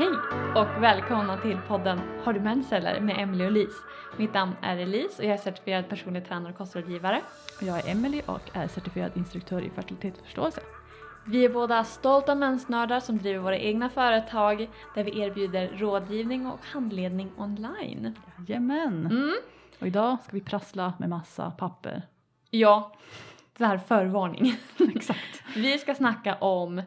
Hej och välkomna till podden Har du mens eller? med Emily och Lis. Mitt namn är Elise och jag är certifierad personlig tränare och kostrådgivare. Och Jag är Emily och är certifierad instruktör i fertilitetsförståelse. Vi är båda stolta mensnördar som driver våra egna företag där vi erbjuder rådgivning och handledning online. Jajamän! Mm. Och idag ska vi prassla med massa papper. Ja, så här förvarning. Exakt. Vi ska snacka om,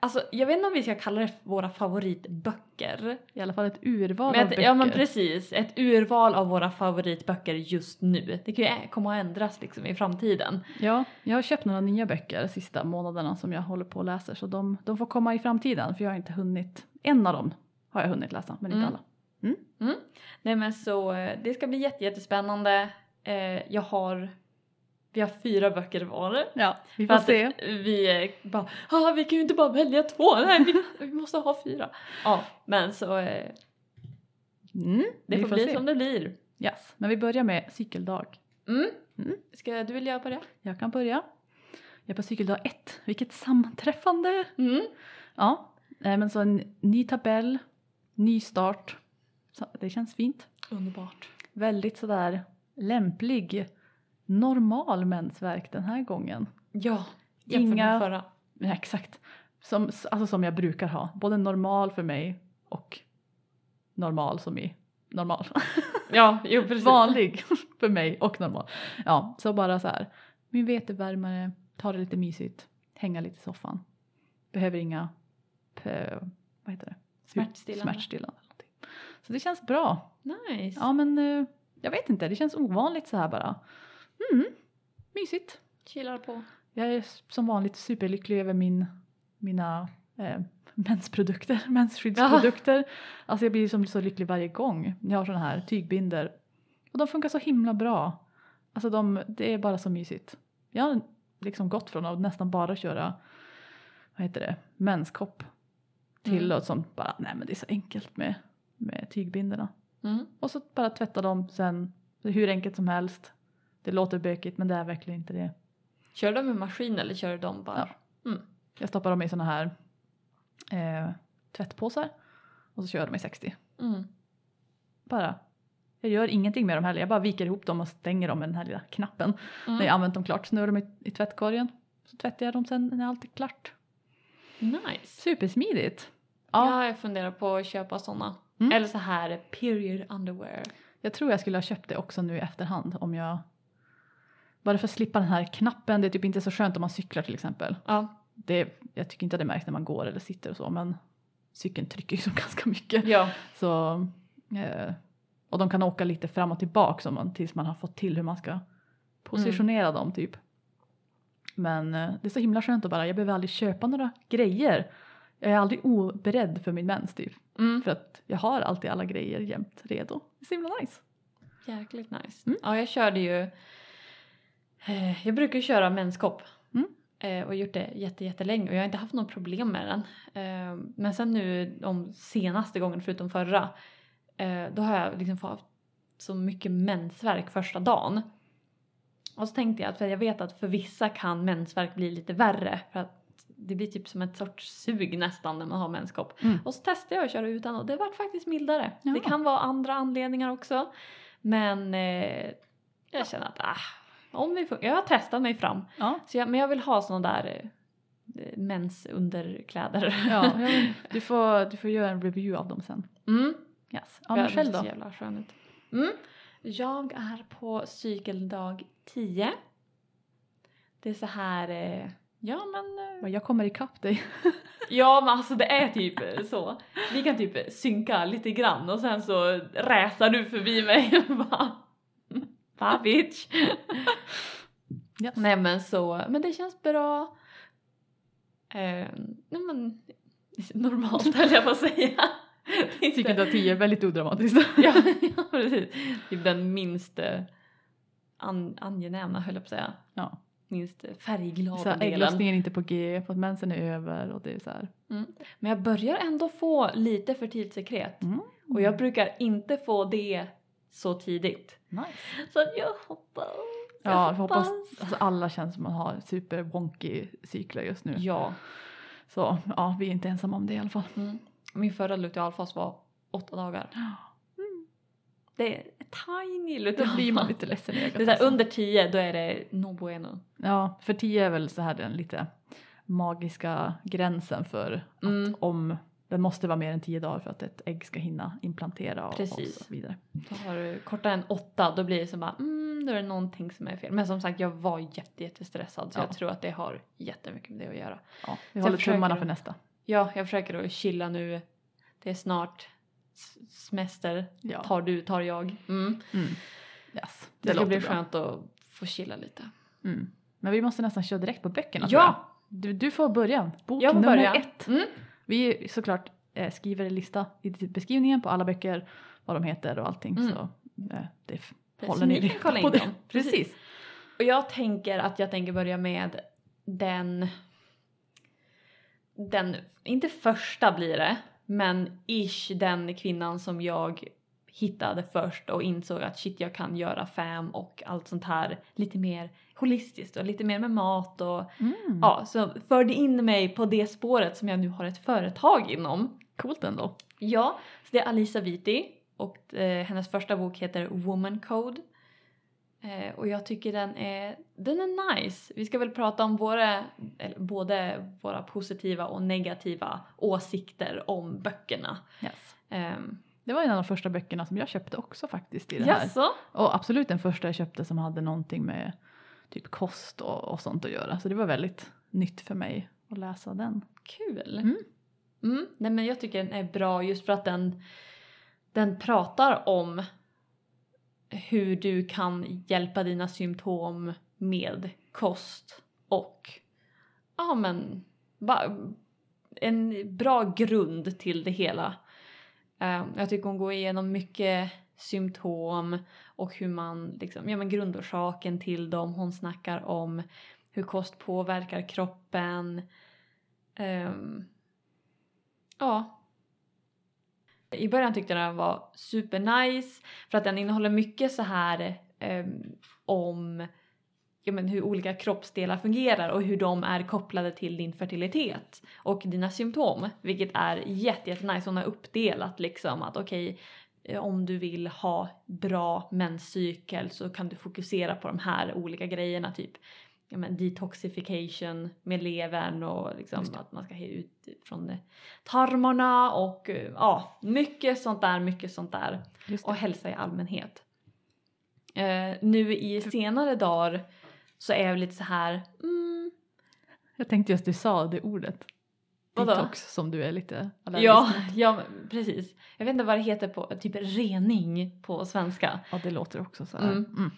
alltså jag vet inte om vi ska kalla det våra favoritböcker. I alla fall ett urval Men av ett, böcker. ja men precis, ett urval av våra favoritböcker just nu. Det kan ju komma att ändras liksom i framtiden. Ja, jag har köpt några nya böcker de sista månaderna som jag håller på och läser så de, de får komma i framtiden för jag har inte hunnit, en av dem har jag hunnit läsa men inte Mm. alla. Nej men så eh, det ska bli jätte, jättespännande. Eh, jag har, vi har fyra böcker var. Ja, vi får se. vi eh, bara, ah, vi kan ju inte bara välja två, nej vi, vi måste ha fyra. Ja, men så eh, Mm, det vi får, bli se. som det blir. Yes. Men vi börjar med cykeldag. Mm. Mm. Ska du vilja börja? Jag kan börja. Jag är på cykeldag ett. Vilket sammanträffande! Mm. Ja, men så en ny tabell, ny start. Så det känns fint. Underbart. Väldigt sådär lämplig, normal mensvärk den här gången. Ja, jämfört Inga- med förra. Ja, exakt. Som, alltså som jag brukar ha. Både normal för mig och normal som i normal. Ja, jo precis. Vanlig för mig och normal. Ja, så bara så här. Min vetevärmare, ta det lite mysigt, hänga lite i soffan. Behöver inga, vad heter det? Smärtstillande. Smärtstillande. Så det känns bra. Nice. Ja men eh, jag vet inte, det känns ovanligt så här bara. Mm, mysigt. Chillar på. Jag är som vanligt superlycklig över min, mina eh, mensprodukter, mensskyddsprodukter. Alltså jag blir som så lycklig varje gång jag har sådana här tygbinder. Och de funkar så himla bra. Alltså de, det är bara så mysigt. Jag har liksom gått från att nästan bara köra, vad heter det, menskopp. Till Mm. bara, nej men det är så enkelt med, med tygbinderna. Mm. Och så bara tvätta dem sen, hur enkelt som helst. Det låter bökigt men det är verkligen inte det. Kör de med maskin eller kör de bara? Jag stoppar dem i såna här eh, tvättpåsar och så kör jag dem i 60. Mm. Bara. Jag gör ingenting med dem heller, jag bara viker ihop dem och stänger dem med den här lilla knappen. Mm. När jag använt dem klart, snurrar dem i, i tvättkorgen. Så tvättar jag dem sen när allt är klart. Nice. Supersmidigt. Ja. Ja, jag funderar på att köpa såna. Mm. Eller så här period underwear. jag tror jag skulle ha köpt det också nu i efterhand om jag bara för att slippa den här knappen, det är typ inte så skönt om man cyklar till exempel. Ja. Det, jag tycker inte att det märks när man går eller sitter och så men cykeln trycker ju så ganska mycket. Ja. Så, eh, och de kan åka lite fram och tillbaka man, tills man har fått till hur man ska positionera dem typ. Men eh, det är så himla skönt att bara, jag behöver aldrig köpa några grejer. Jag är aldrig oberedd för min mens typ. Mm. För att jag har alltid alla grejer jämt redo. Det är så himla nice. Jäkligt nice. Mm. Ja, jag körde ju... Eh, jag brukar köra menskopp. Mm. Eh, och gjort det jätte, jättelänge och jag har inte haft något problem med den. Eh, men sen nu de senaste gången förutom förra. Då har jag liksom fått så mycket mensvärk första dagen. Och så tänkte jag att för jag vet att för vissa kan mensvärk bli lite värre. För att det blir typ som ett sorts sug nästan när man har menskopp. Mm. Och så testade jag att köra utan och det vart faktiskt mildare. Ja. Det kan vara andra anledningar också. Men eh, jag känner att ah, om vi funkar. Jag har testat mig fram. Ja, Så jag, men jag vill ha såna där eh, mensunderkläder. ja du, får, du får göra en review av dem sen. Mm. Yes. Ja, men själv då? jävla skön ut. Mm. Jag är på cykeldag 10. Det är så här, eh, ja men eh, Jag kommer ikapp dig. Ja men alltså det är typ så. Vi kan typ synka lite grann och sen så räsar du förbi mig bitch? Yes. Nej men så, men det känns bra. Eh, nej men normalt höll jag på att säga. Är inte- Cykeldag 10, väldigt odramatiskt. ja, ja precis. Typ den minst an, angenäma höll jag på att säga. Ja. Minst färgglada Så här, delen. ägglossningen är inte på G, för att mensen är över och det är så här. Men jag börjar ändå få lite fertilsekret. Mm. Och jag brukar inte få det så tidigt. Nice. Så jag hoppas. Jag Ja, hoppas alltså, alla känns som att man har super wonky cyklar just nu. Ja. Så ja, vi är inte ensamma om det i alla fall. Mm. Min förra lutealfas var åtta dagar. Det är tiny Då blir man lite ledsen i ögat. Det är alltså. under tio då är det no bueno. Ja, för 10 är väl så här den lite magiska gränsen för att Mm. om den måste vara mer än 10 dagar för att ett ägg ska hinna implantera och, Precis. och så vidare. Så har du kortare än åtta då blir det som bara mm, då är det någonting som är fel. Men som sagt jag var jätte, jättestressad så Ja. jag tror att det har jättemycket med det att göra. Ja, vi håller tummarna för nästa. Ja, jag försöker att chilla nu. Det är snart semester. Ja. Tar du, tar jag. Mm. Mm. Yes, Det, ska låter bli bra. skönt att få chilla lite. Mm. Men vi måste nästan köra direkt på böckerna tror jag. Ja! Du, du får börja. Bok nummer börja. ett. Vi såklart eh, skriver en lista i beskrivningen på alla böcker, vad de heter och allting. Mm. Så eh, det Precis, håller ni reda kolla på in det. dem. Precis. Och jag tänker att jag tänker börja med den... Den, inte första blir det, men ish den kvinnan som jag hittade först och insåg att shit jag kan göra fam och allt sånt här lite mer holistiskt och lite mer med mat och Mm. ja, så förde in mig på det spåret som jag nu har ett företag inom. Coolt ändå. Ja, så det är Alisa Viti och eh, hennes första bok heter Woman Code. Eh, och jag tycker den är, den är nice. Vi ska väl prata om våra, eller både våra positiva och negativa åsikter om böckerna. Yes. Um, Det var en av de första böckerna som jag köpte också faktiskt i det här. Jaså? Och absolut den första jag köpte som hade någonting med typ kost och, och sånt att göra. Så det var väldigt nytt för mig att läsa den. Kul! Mm. Mm, nej men jag tycker den är bra just för att den, den pratar om hur du kan hjälpa dina symptom med kost och ja men en bra grund till det hela. Eh, jag tycker hon går igenom mycket symptom och hur man liksom, ja men grundorsaken till dem. Hon snackar om hur kost påverkar kroppen. Um, ja. I början tyckte jag den var supernice för att den innehåller mycket så här um, om ja, men hur olika kroppsdelar fungerar och hur de är kopplade till din fertilitet och dina symptom. Vilket är jätte, jätte nice. Hon har uppdelat liksom att okej eh, om du vill ha bra menscykel så kan du fokusera på de här olika grejerna typ ja, men detoxification med levern och liksom att man ska ha ut från eh, tarmarna och eh, ja, mycket sånt där, mycket sånt där. Och hälsa i allmänhet. Eh, nu i senare dagar så är jag lite så här, mm, Jag tänkte just du sa det ordet. Vadå? Detox som du är lite allergisk ja, mot. ja precis. Jag vet inte vad det heter på, typ rening på svenska. Ja det låter också så. Mm. Mm.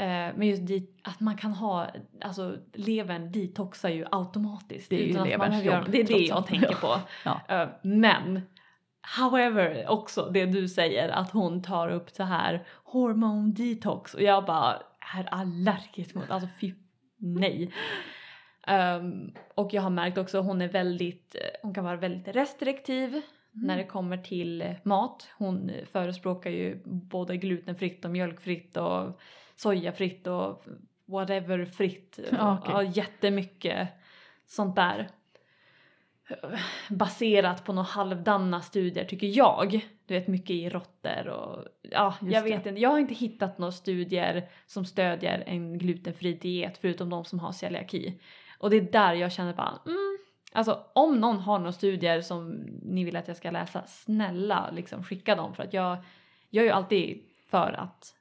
Eh, men just dit, att man kan ha, alltså levern detoxar ju automatiskt. Det är ju utan man leverns jobb, Det är det jag tänker på. Ja. Eh, men however också det du säger att hon tar upp så här hormone detox och jag bara är allergisk mot, alltså fy nej. Ehm, och jag har märkt också hon är väldigt, hon kan vara väldigt restriktiv när det kommer till mat. Hon förespråkar ju både glutenfritt och mjölkfritt och sojafritt och whatever fritt. Ja, okej. Ja, jättemycket sånt där. Baserat på några halvdana studier tycker jag. Du vet mycket i råttor och ja, Just jag det. vet inte. Jag har inte hittat några studier som stödjer en glutenfri diet förutom de som har celiaki. Och det är där jag känner bara mm, Alltså om någon har några studier som ni vill att jag ska läsa, snälla liksom skicka dem för att jag, jag är ju alltid för att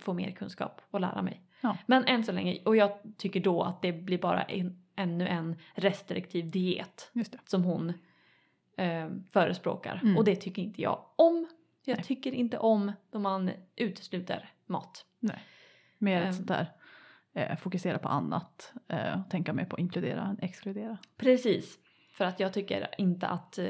få mer kunskap och lära mig. Ja. Men än så länge, och jag tycker då att det blir bara en, ännu en restriktiv diet det. som hon eh, förespråkar. Mm. Och det tycker inte jag om. Jag Nej. tycker inte om då man utesluter mat. Nej. Mer Ehm. ett sånt där eh, fokusera på annat eh, och tänka mer på inkludera än exkludera. Precis, för att jag tycker inte att eh,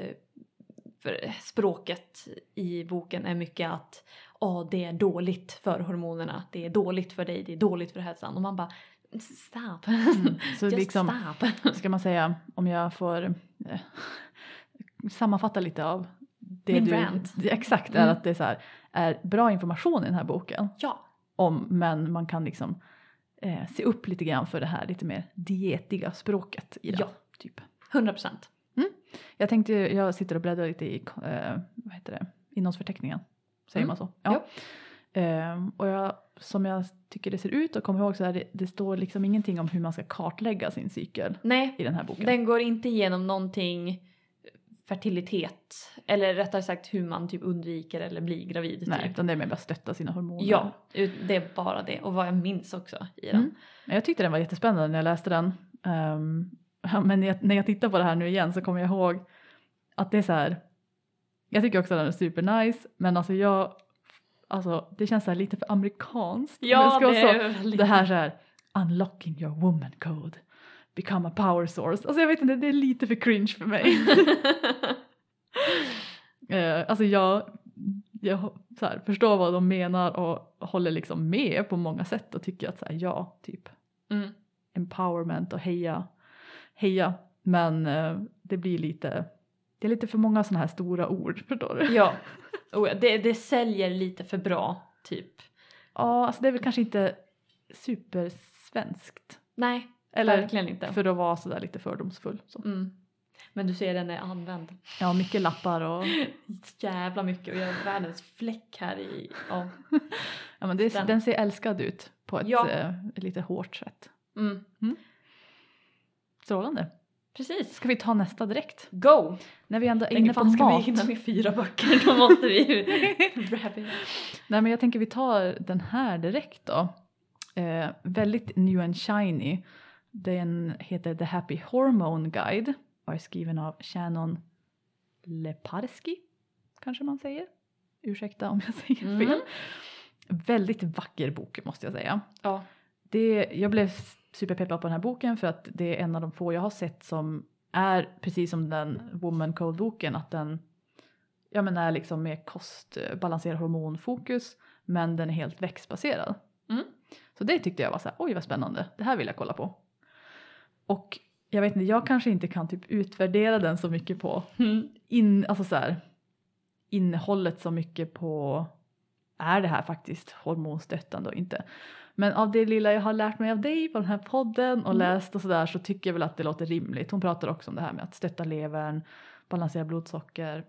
för språket i boken är mycket att åh, det är dåligt för hormonerna, det är dåligt för dig, det är dåligt för hälsan. Och man bara stop, Mm. Så just liksom, stop. ska man säga, om jag får eh, sammanfatta lite av det Min du... rant. Exakt, är Mm. att det är, så här, är bra information i den här boken. Ja, Om, men man kan liksom eh, se upp lite grann för det här lite mer dietiga språket i den. Ja. Typ. 100 procent. Mm. Jag tänkte, jag sitter och bläddrar lite i, eh, vad heter det, innehållsförteckningen. Säger Mm. man så? Ja. Ehm, och jag, som jag tycker det ser ut och kommer ihåg så är det, det står liksom ingenting om hur man ska kartlägga sin cykel Nej, i den här boken. den går inte igenom någonting fertilitet. Eller rättare sagt hur man typ undviker eller blir gravid. Nej, Typ. utan det är mer bara stötta sina hormoner. Ja, det är bara det. Och vad jag minns också i den. Mm. Men Jag tyckte den var jättespännande när jag läste den. Ja, men när jag, tittar på det här nu igen så kommer jag ihåg att det är så här. Jag tycker också att den är supernice men alltså jag, alltså det känns så här lite för amerikanskt. Ja, det är väldigt... Det här så här, unlocking your woman code, become a power source. Alltså jag vet inte, det är lite för cringe för mig. Eh, alltså jag, jag så här, förstår vad de menar och håller liksom med på många sätt och tycker att så här, ja, typ mm. empowerment och heja, heja. Men eh, det blir lite, det är lite för många sådana här stora ord, förstår du? Ja, oh. Det, det säljer lite för bra typ. Ja, alltså det är väl kanske inte supersvenskt. Nej, Eller verkligen inte. för att vara sådär lite fördomsfull. Så. Mm. Men du ser den är använd. Ja, mycket lappar och Jävla mycket och jag har världens fläck här i... Ja. ja, men det, Den. den ser älskad ut på ett Ja. eh, lite hårt sätt. Mm. Strålande. Precis. Ska vi ta nästa direkt? Go! När vi ändå är inne på ifall ska vi mat. hinna med fyra böcker då måste vi. Nej men jag tänker vi tar den här direkt då. Eh, väldigt new and shiny. Den heter The Happy Hormone Guide och är skriven av Shannon Leparski, kanske man säger. Ursäkta om jag säger Mm. fel. Väldigt vacker bok måste jag säga. Ja. Det, jag blev superpeppad på den här boken för att det är en av de få jag har sett som är precis som den Woman Code-boken att den ja, men är liksom med kost, eh, balanserad hormonfokus men den är helt växtbaserad. Mm. Så det tyckte jag var så här, oj vad spännande, det här vill jag kolla på. Och jag vet inte, jag kanske inte kan typ utvärdera den så mycket på Mm. in, alltså så här, innehållet så mycket på är det här faktiskt hormonstöttande och inte. Men av det lilla jag har lärt mig av dig på den här podden och Mm. läst och sådär så tycker jag väl att det låter rimligt. Hon pratar också om det här med att stötta levern, balansera blodsocker,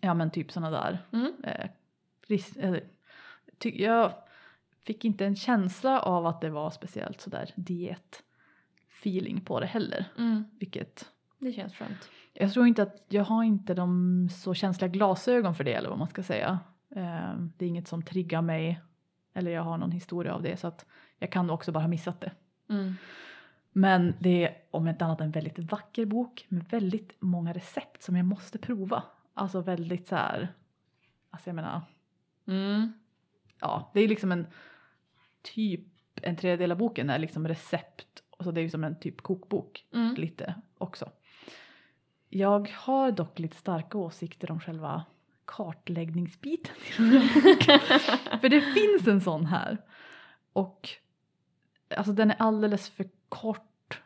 ja men typ sådana där. Mm. Eh, ris- eh, ty- jag fick inte en känsla av att det var speciellt sådär diet feeling på det heller. Mm. Vilket Det känns skönt. jag tror inte att jag har inte de så känsliga glasögon för det eller vad man ska säga. Eh, det är inget som triggar mig eller jag har någon historia av det så att jag kan också bara ha missat det. Mm. Men det är om inte annat en väldigt vacker bok med väldigt många recept som jag måste prova. Alltså väldigt så här, alltså jag menar, Mm. ja det är liksom en typ en tredjedel av boken är liksom recept och så det är ju som en typ kokbok Mm. lite också. Jag har dock lite starka åsikter om själva kartläggningsbiten i den här boken. För det finns en sån här. Och alltså den är alldeles för kort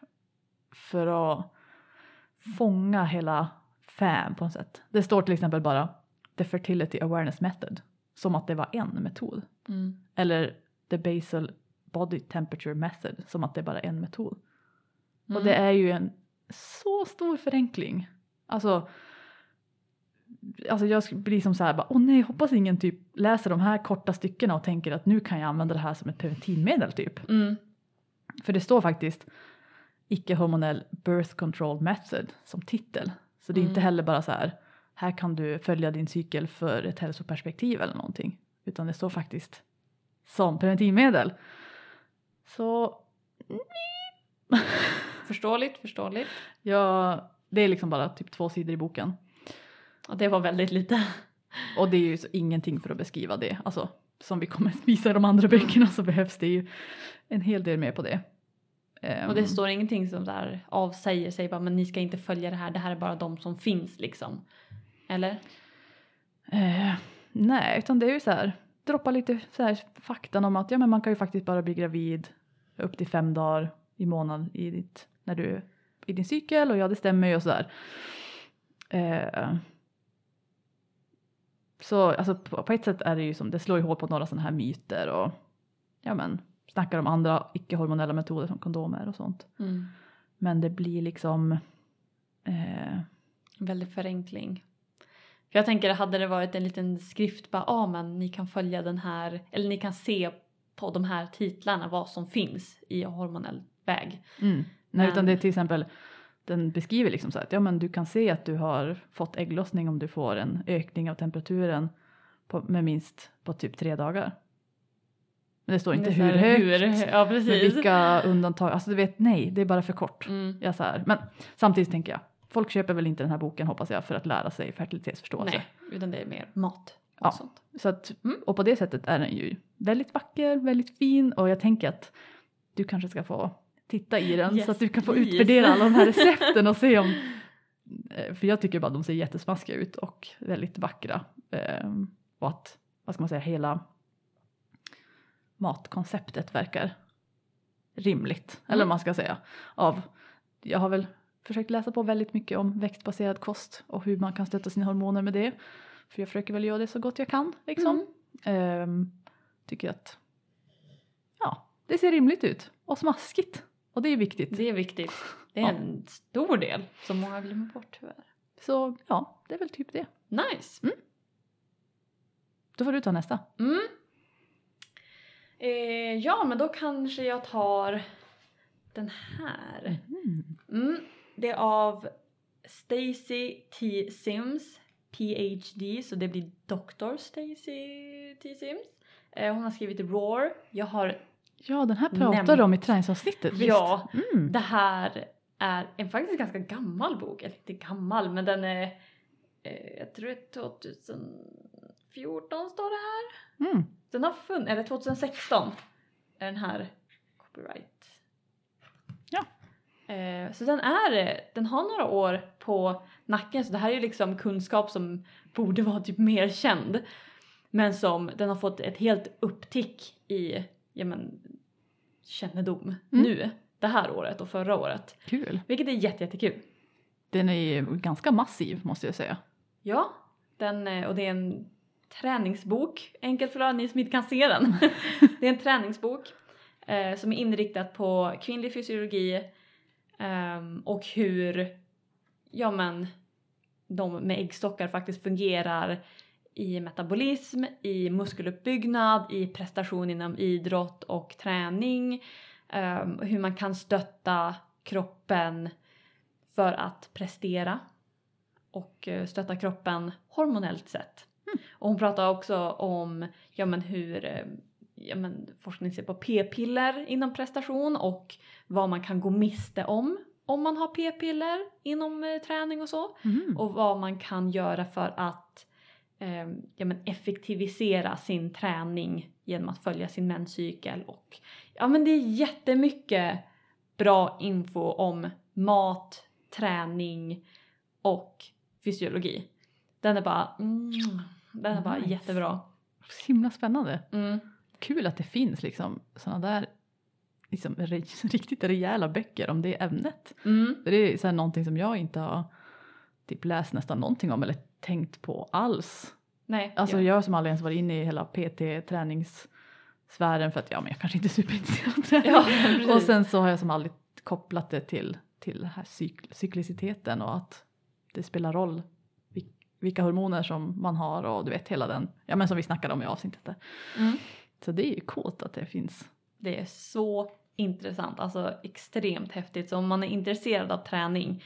för att fånga hela FAM på något sätt. Det står till exempel bara The Fertility Awareness Method. Som att det var en metod. Mm. Eller The Basal Body Temperature Method. Som att det är bara en metod. Mm. Och det är ju en så stor förenkling. Alltså, alltså jag blir som så här, bara, åh nej, hoppas ingen typ läser de här korta styckena och tänker att nu kan jag använda det här som ett preventivmedel typ. Mm. För det står faktiskt icke-hormonell birth control method som titel. Så det är inte Mm. heller bara så här, här kan du följa din cykel för ett hälsoperspektiv eller någonting. Utan det står faktiskt som preventivmedel. Så Förståeligt, förståeligt. Ja, det är liksom bara typ två sidor i boken. Ja, det var väldigt lite. Och det är ju ingenting för att beskriva det. Alltså, som vi kommer att visa i de andra böckerna så behövs det ju en hel del mer på det. Ehm, Och det står ingenting som där avsäger sig bara men ni ska inte följa det här, det här är bara de som finns liksom. Eller? eh, nej, utan det är ju så här, droppa lite så här faktan om att ja, men man kan ju faktiskt bara bli gravid upp till fem dagar i månaden i, ditt, när du, i din cykel och ja, det stämmer ju och sådär. Eh, så alltså, på, på ett sätt är det ju som, det slår ju hål på några sådana här myter och ja men snackar om andra icke-hormonella metoder som kondomer och sånt. Mm. Men det blir liksom, eh, Väldigt förenkling. För jag tänker, hade det varit en liten skrift bara, ah, men ni kan följa den här, eller ni kan se på de här titlarna vad som finns i hormonell väg. Mm. Nej, utan Men- det är till exempel den beskriver liksom så att ja, men du kan se att du har fått ägglossning om du får en ökning av temperaturen på, med minst på typ tre dagar. Men det står inte Det hur högt, Hur, ja precis. vilka undantag, alltså du vet nej, det är bara för kort. Mm. Jag så här. Men samtidigt tänker jag, folk köper väl inte den här boken hoppas jag för att lära sig fertilitetsförståelse. Nej, utan det är mer mat och Ja. sånt. Så att, Mm. Och på det sättet är den ju väldigt vacker, väldigt fin och jag tänker att du kanske ska få titta i den Yes, så att du kan få please. utvärdera alla de här recepten och se om eh, för jag tycker bara att de ser jättesmaskiga ut och väldigt vackra. Ehm, Och att, vad ska man säga, hela matkonceptet verkar rimligt. Eller Mm. vad man ska säga. Av, jag har väl försökt läsa på väldigt mycket om växtbaserad kost och hur man kan stötta sina hormoner med det. För jag försöker väl göra det så gott jag kan. Liksom. Mm. Ehm, tycker att ja, det ser rimligt ut och smaskigt. Och det är viktigt. Det är viktigt. Det är Ja. en stor del som många glömmer bort tyvärr. Så ja, det är väl typ det. Nice. Då får du ta nästa. Mm. Eh, ja, men då kanske jag tar den här. Mm. Det är av Stacy T. Sims, PhD, så det blir Dr. Stacy T. Sims. Eh, hon har skrivit Roar. Jag har, Ja, den här pratar Nämnt. du om i träningsavsnittet, visst? ja, Mm. det här är en faktiskt ganska gammal bok. Eller inte gammal, men den är, eh, jag tror det är 2014 står det här. Mm. Den har funnits, eller 2016 är den här copyright. Eh, så den är, den har några år på nacken så det här är ju liksom kunskap som borde vara typ mer känd. Men som den har fått ett helt upptick i, ja men, kännedom Mm. nu. Det här året och förra året. Kul. Vilket är jätte, jättekul. Den är ju ganska massiv måste jag säga. Ja, den, eh, och det är en träningsbok, enkelt för ni som inte kan se den. det är en träningsbok eh, som är inriktad på kvinnlig fysiologi ehm, och hur ja, men, de med äggstockar faktiskt fungerar i metabolism, i muskeluppbyggnad, i prestation inom idrott och träning. ehm, hur man kan stötta kroppen för att prestera och eh, stötta kroppen hormonellt sett. Och hon pratar också om ja, men hur eh, ja, men forskning ser på p-piller inom prestation och vad man kan gå miste om om man har p-piller inom eh, träning och så. Mm. Och vad man kan göra för att eh, ja, men effektivisera sin träning genom att följa sin menscykel. Och, ja, men det är jättemycket bra info om mat, träning och fysiologi. Den är bara, mm, den är bara Nice. jättebra. Så himla spännande. Mm. Kul att det finns liksom sådana där liksom, riktigt rejäla böcker om det ämnet. Mm. Det är så här någonting som jag inte har typ läst nästan någonting om eller tänkt på alls. Nej, Alltså ja. jag som aldrig ens varit inne i hela PT-träningssfären för att ja men jag kanske inte är superintresserad av träning. Ja, och sen så har jag som aldrig kopplat det till, till här cyk- cykliciteten och att det spelar roll vil- vilka hormoner som man har och du vet hela den, ja men som vi snackade om i avsnittet. Mm. Så det är ju coolt att det finns. Det är så intressant, alltså extremt häftigt. Så om man är intresserad av träning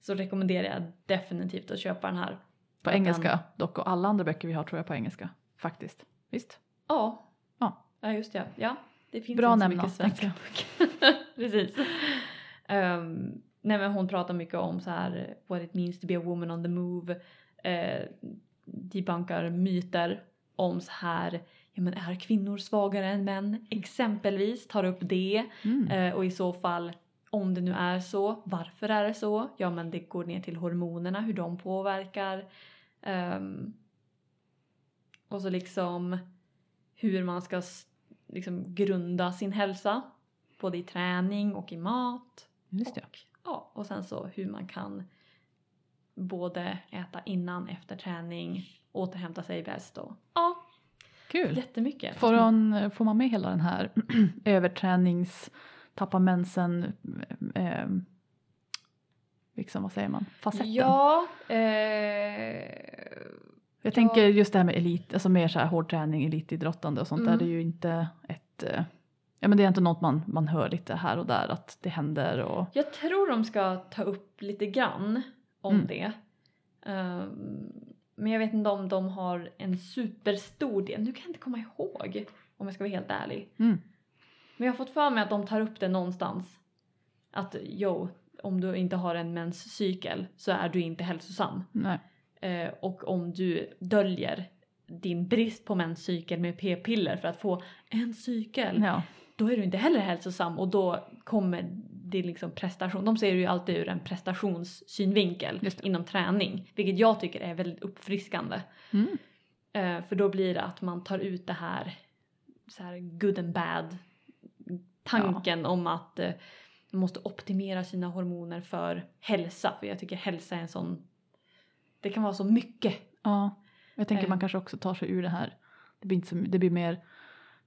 så rekommenderar jag definitivt att köpa den här. På engelska dock och alla andra böcker vi har tror jag på engelska faktiskt. Visst? Ja. Ja. Ja, just det. Ja, det finns Bra inte så nämna, mycket svenska böcker. Precis. Um, nej men hon pratar mycket om så här what it means to be a woman on the move. Uh, debunkar myter om så här, ja men är kvinnor svagare än män? Exempelvis tar upp det. Mm. Eh, och i så fall, om det nu är så, varför är det så? Ja men det går ner till hormonerna, hur de påverkar. Ehm, och så liksom hur man ska liksom grunda sin hälsa. Både i träning och i mat. Just det. Och, ja, och sen så hur man kan både äta innan, efter träning, återhämta sig bäst och ja, Kul. jättemycket. Får, hon, får man med hela den här övertränings, tappa mensen, eh, liksom, vad säger man, facetten. Ja, eh, Jag tänker just det här med elit, alltså mer så här hård träning, elitidrottande och sånt Mm. där, det är ju inte ett, eh, ja men det är inte något man, man hör lite här och där att det händer och jag tror de ska ta upp lite grann om Mm. det. Ehm, men jag vet inte om de har en superstor del. Nu kan jag inte komma ihåg om jag ska vara helt ärlig. mm, Men jag har fått för mig att de tar upp det någonstans. Att jo, om du inte har en menscykel så är du inte hälsosam. nej. Eh, och om du döljer din brist på menscykel med p-piller för att få en cykel, Ja, då är du inte heller hälsosam och då kommer det liksom prestation. De ser det ju alltid ur en prestationssynvinkel inom träning, vilket jag tycker är väldigt uppfriskande. mm, Eh, för då blir det att man tar ut det här, så här good and bad tanken om att eh, man måste optimera sina hormoner för hälsa. För jag tycker hälsa är en sån, det kan vara så mycket. ja. Jag tänker Eh. man kanske också tar sig ur det här, det blir, inte så, det blir mer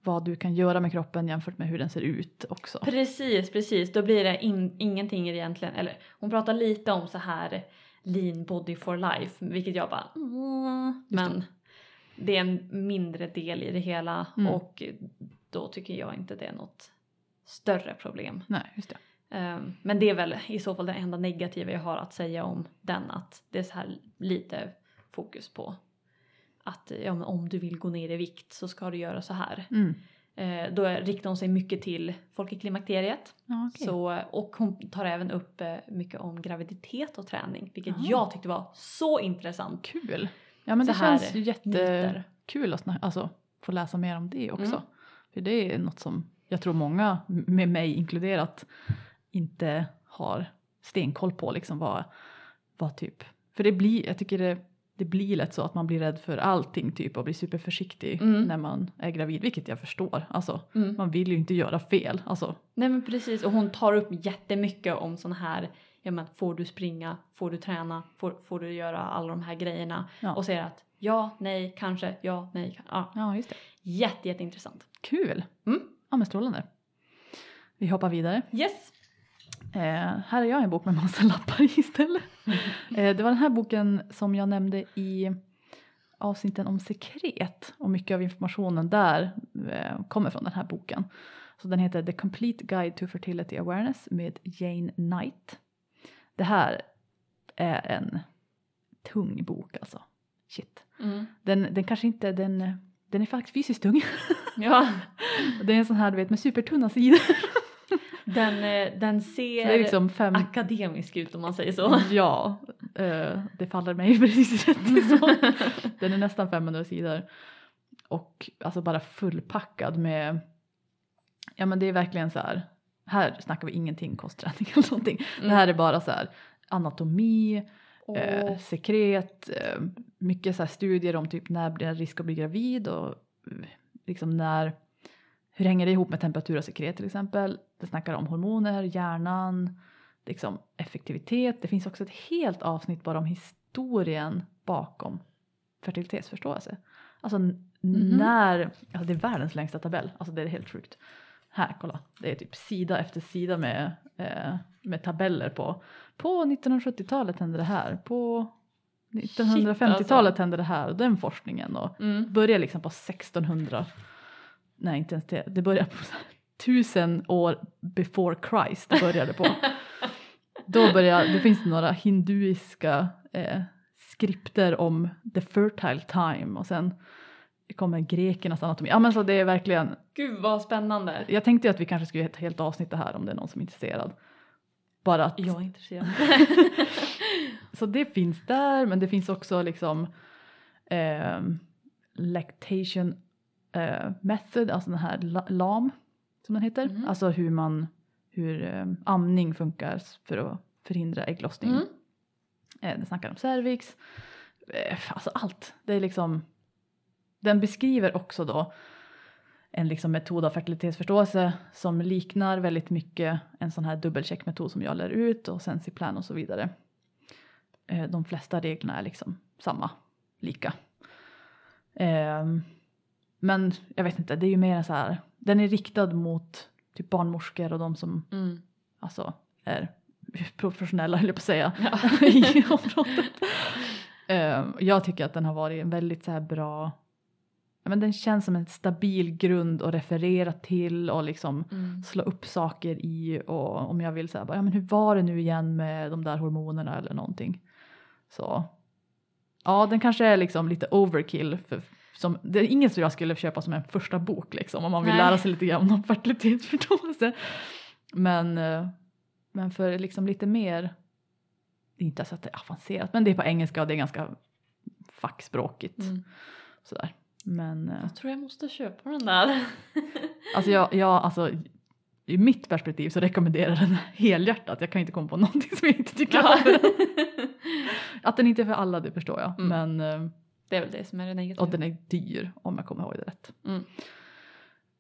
vad du kan göra med kroppen jämfört med hur den ser ut också. Precis, precis. Då blir det in, ingenting egentligen, eller hon pratar lite om så här lean body for life, vilket jag bara mm, Just det. men det är en mindre del i det hela Mm. och då tycker jag inte det är något större problem. Nej, just det. Ehm, Men det är väl i så fall det enda negativa jag har att säga om den att det är så här lite fokus på att ja, om du vill gå ner i vikt så ska du göra så här. Mm. Eh, Då riktar hon sig mycket till folk i klimakteriet okej. så, och hon tar även upp eh, mycket om graviditet och träning vilket Aha. jag tyckte var så intressant. Kul! Ja men det Så här känns jättekul att alltså, få läsa mer om det också. Mm. För det är något som jag tror många, med mig inkluderat, inte har stenkoll på liksom vad, vad typ. För det blir, jag tycker det, det blir lätt så att man blir rädd för allting typ och blir superförsiktig Mm. när man är gravid, vilket jag förstår. Alltså Mm. man vill ju inte göra fel. Alltså, Nej men precis och hon tar upp jättemycket om sån här Ja men får du springa, får du träna, får, får du göra alla de här grejerna Ja. och säger att ja, nej, kanske, ja, nej, ja. ja just det. Jätte, jätteintressant. Kul! Mm. Ja men strålande. Vi hoppar vidare. Yes! Eh, här har jag en bok med massa lappar i istället. Eh, det var den här boken som jag nämnde i avsnitten om sekret och mycket av informationen där eh, kommer från den här boken. Så den heter The Complete Guide to Fertility Awareness med Jane Knight. Det här är en tung bok alltså. Shit. Mm. Den, den kanske inte, den, den är faktiskt fysiskt tung. Ja, Det är en sån här du vet med supertunna sidor. den, eh, den ser det är liksom fem, akademisk ut om man säger så. Ja, eh, det faller mig precis rätt. Den är nästan 500 sidor. Och alltså bara fullpackad med, ja men det är verkligen så här, här snackar vi ingenting kostträning eller någonting. Det här är bara så här anatomi, eh, Åh. sekret, eh, mycket så här studier om typ när blir det risk att bli gravid och eh, liksom när, hur hänger det ihop med temperatur och sekret till exempel. Det snackar om hormoner, hjärnan, liksom effektivitet. Det finns också ett helt avsnitt bara om historien bakom fertilitetsförståelse. Alltså Mhm. när, alltså det är världens längsta tabell, alltså det är helt sjukt. Här, kolla, det är typ sida efter sida med, eh, med tabeller på. På 1970-talet hände det här, på 1950-talet alltså. hände det här och den forskningen och Mm. börjar liksom på 1600, nej inte ens det, det börjar på tusen år before Christ det började på. Då börjar, det finns några hinduiska eh, skripter om the fertile time och sen kommer grekernas anatomi. Ja men så det är verkligen, Gud vad spännande. jag tänkte ju att vi kanske skulle ett helt avsnitt det här om det är någon som är intresserad. Bara att, Jag är intresserad. så det finns där men det finns också liksom eh, lactation eh, method, alltså den här la- LAM som den heter. Mhm. Alltså hur man, hur eh, amning funkar för att förhindra ägglossning. Mm. Eh, den snackar om cervix, eh, alltså allt. Det är liksom, den beskriver också då en liksom metod av fertilitetsförståelse som liknar väldigt mycket en sån här dubbelcheckmetod som jag lär ut och Sensiplan och så vidare. Eh, de flesta reglerna är liksom samma, lika. Ehm, men jag vet inte, det är ju mer så här, den är riktad mot typ barnmorskor och de som Mm. alltså är professionella höll jag på att säga Ja. i området. Eh, jag tycker att den har varit en väldigt så här bra, men den känns som en stabil grund att referera till och liksom Mm. slå upp saker i och om jag vill säga ja men hur var det nu igen med de där hormonerna eller någonting. Så ja, den kanske är liksom lite overkill. För, som, det är inget som jag skulle köpa som en första bok liksom om man vill Nej. lära sig lite grann om fertilitetsförståelse. Men, eh, men för liksom lite mer, inte så att det är avancerat men det är på engelska och det är ganska fackspråkigt. Mm. Sådär. Men eh, Jag tror jag måste köpa den där. Alltså jag, jag alltså i mitt perspektiv så rekommenderar den helhjärtat. Jag kan inte komma på någonting som jag inte tycker om. Att den inte är för alla det förstår jag. Mm. Men, eh, Det är väl det som är det negativa. och den är dyr om jag kommer ihåg det rätt. Mm.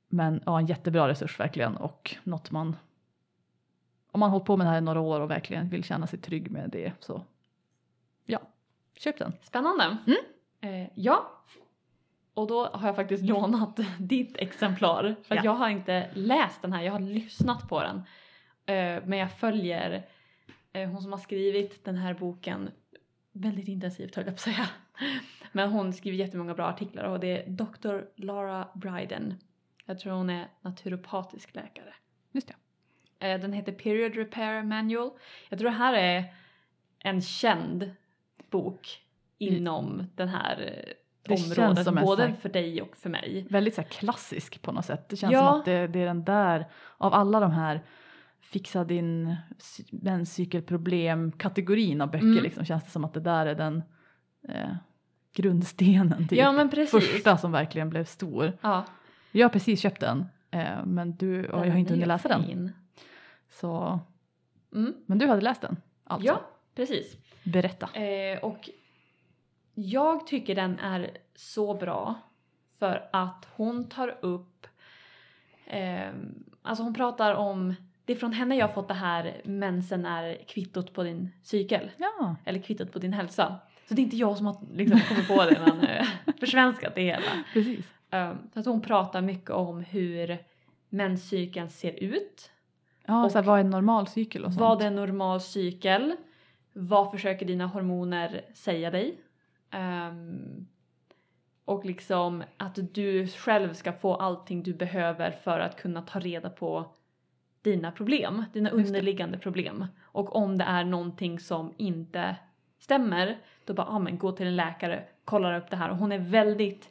Men ja, en jättebra resurs verkligen och något man om man har hållit på med det här i några år och verkligen vill känna sig trygg med det så ja, köp den. Spännande. Mm. Eh, ja. Och då har jag faktiskt lånat ditt exemplar. För att Ja. jag har inte läst den här, jag har lyssnat på den. Eh, men jag följer eh, hon som har skrivit den här boken väldigt intensivt höll jag på att säga. Men hon skriver jättemånga bra artiklar och det är Dr. Lara Bryden. Jag tror hon är naturopatisk läkare. Just det. Eh, Den heter Period Repair Manual. Jag tror det här är en känd bok inom den här eh, Det området. som Både för dig och för mig. Väldigt så här klassisk på något sätt. Det känns Ja. som att det, det är den där av alla de här fixa din sy- menscykelproblem kategorin av böcker Mm. liksom känns det som att det där är den eh, grundstenen typ. Ja. Första som verkligen blev stor. Ja, Jag har precis köpt den eh, men du och jag har inte den hunnit läsa den. Så, Mm. men du hade läst den alltså? Ja, precis. Berätta. Eh, och jag tycker den är så bra för att hon tar upp, eh, alltså hon pratar om, det är från henne jag har fått det här mensen är kvittot på din cykel, Ja, eller kvittot på din hälsa. Så det är inte jag som har liksom kommit på det men eh, försvenskat det hela. precis. Så att hon pratar mycket om hur menscykeln ser ut, Ja, Och så här, vad är en normal cykel och sånt? vad är en normal cykel? Vad försöker dina hormoner säga dig? Ehm, och liksom att du själv ska få allting du behöver för att kunna ta reda på dina problem, dina underliggande problem. Och om det är någonting som inte stämmer, då bara, ah, men gå till en läkare, kolla upp det här. Och hon är väldigt,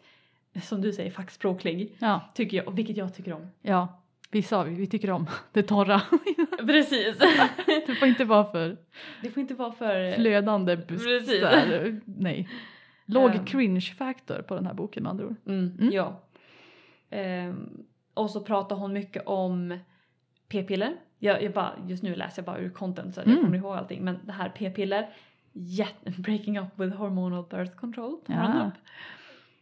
som du säger, fackspråklig, Ja, tycker jag, vilket jag tycker om. ja. Vi sa vi, vi tycker om det torra. Precis! Det får inte vara för det får inte vara för... flödande Precis. där. Nej. Låg Ehm. cringe-faktor på den här boken med andra ord. Mm, Mm. Ja. Ehm, och så pratar hon mycket om p-piller. Jag, jag bara, just nu läser jag bara ur content så att jag Mm. kommer ihåg allting. Men det här p-piller, breaking up with hormonal birth control. Ja.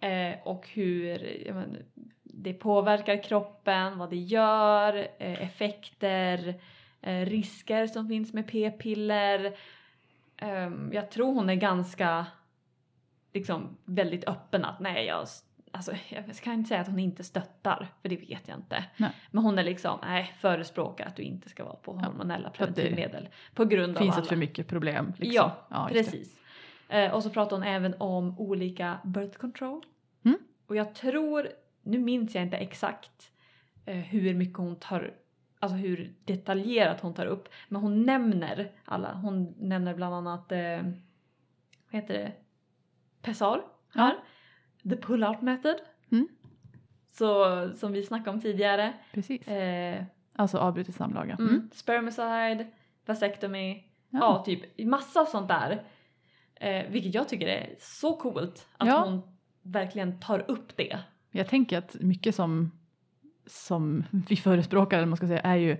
Eh, och hur men, det påverkar kroppen, vad det gör, eh, effekter, eh, risker som finns med p-piller. Ehm, jag tror hon är ganska liksom väldigt öppen att nej jag, alltså, jag kan inte säga att hon inte stöttar för det vet jag inte. Nej. Men hon är liksom, nej förespråkar att du inte ska vara på Ja, hormonella det preventivmedel. På grund Finns av det alla. för mycket problem? Liksom. Ja, det. Precis. Eh, och så pratar hon även om olika birth control. Mm. Och jag tror, nu minns jag inte exakt eh, hur mycket hon tar, alltså hur detaljerat hon tar upp. Men hon nämner alla, hon nämner bland annat, eh, vad heter det, Pessar här. The pull-out method. Mm. Så, som vi snackade om tidigare. Precis. Eh, Alltså avbrutet samlaga. mm. Spermicide, vasectomy, Ja. Ja, typ massa sånt där. Eh, vilket jag tycker är så coolt att Ja. hon verkligen tar upp det. Jag tänker att mycket som, som vi förespråkar, eller man ska säga, är ju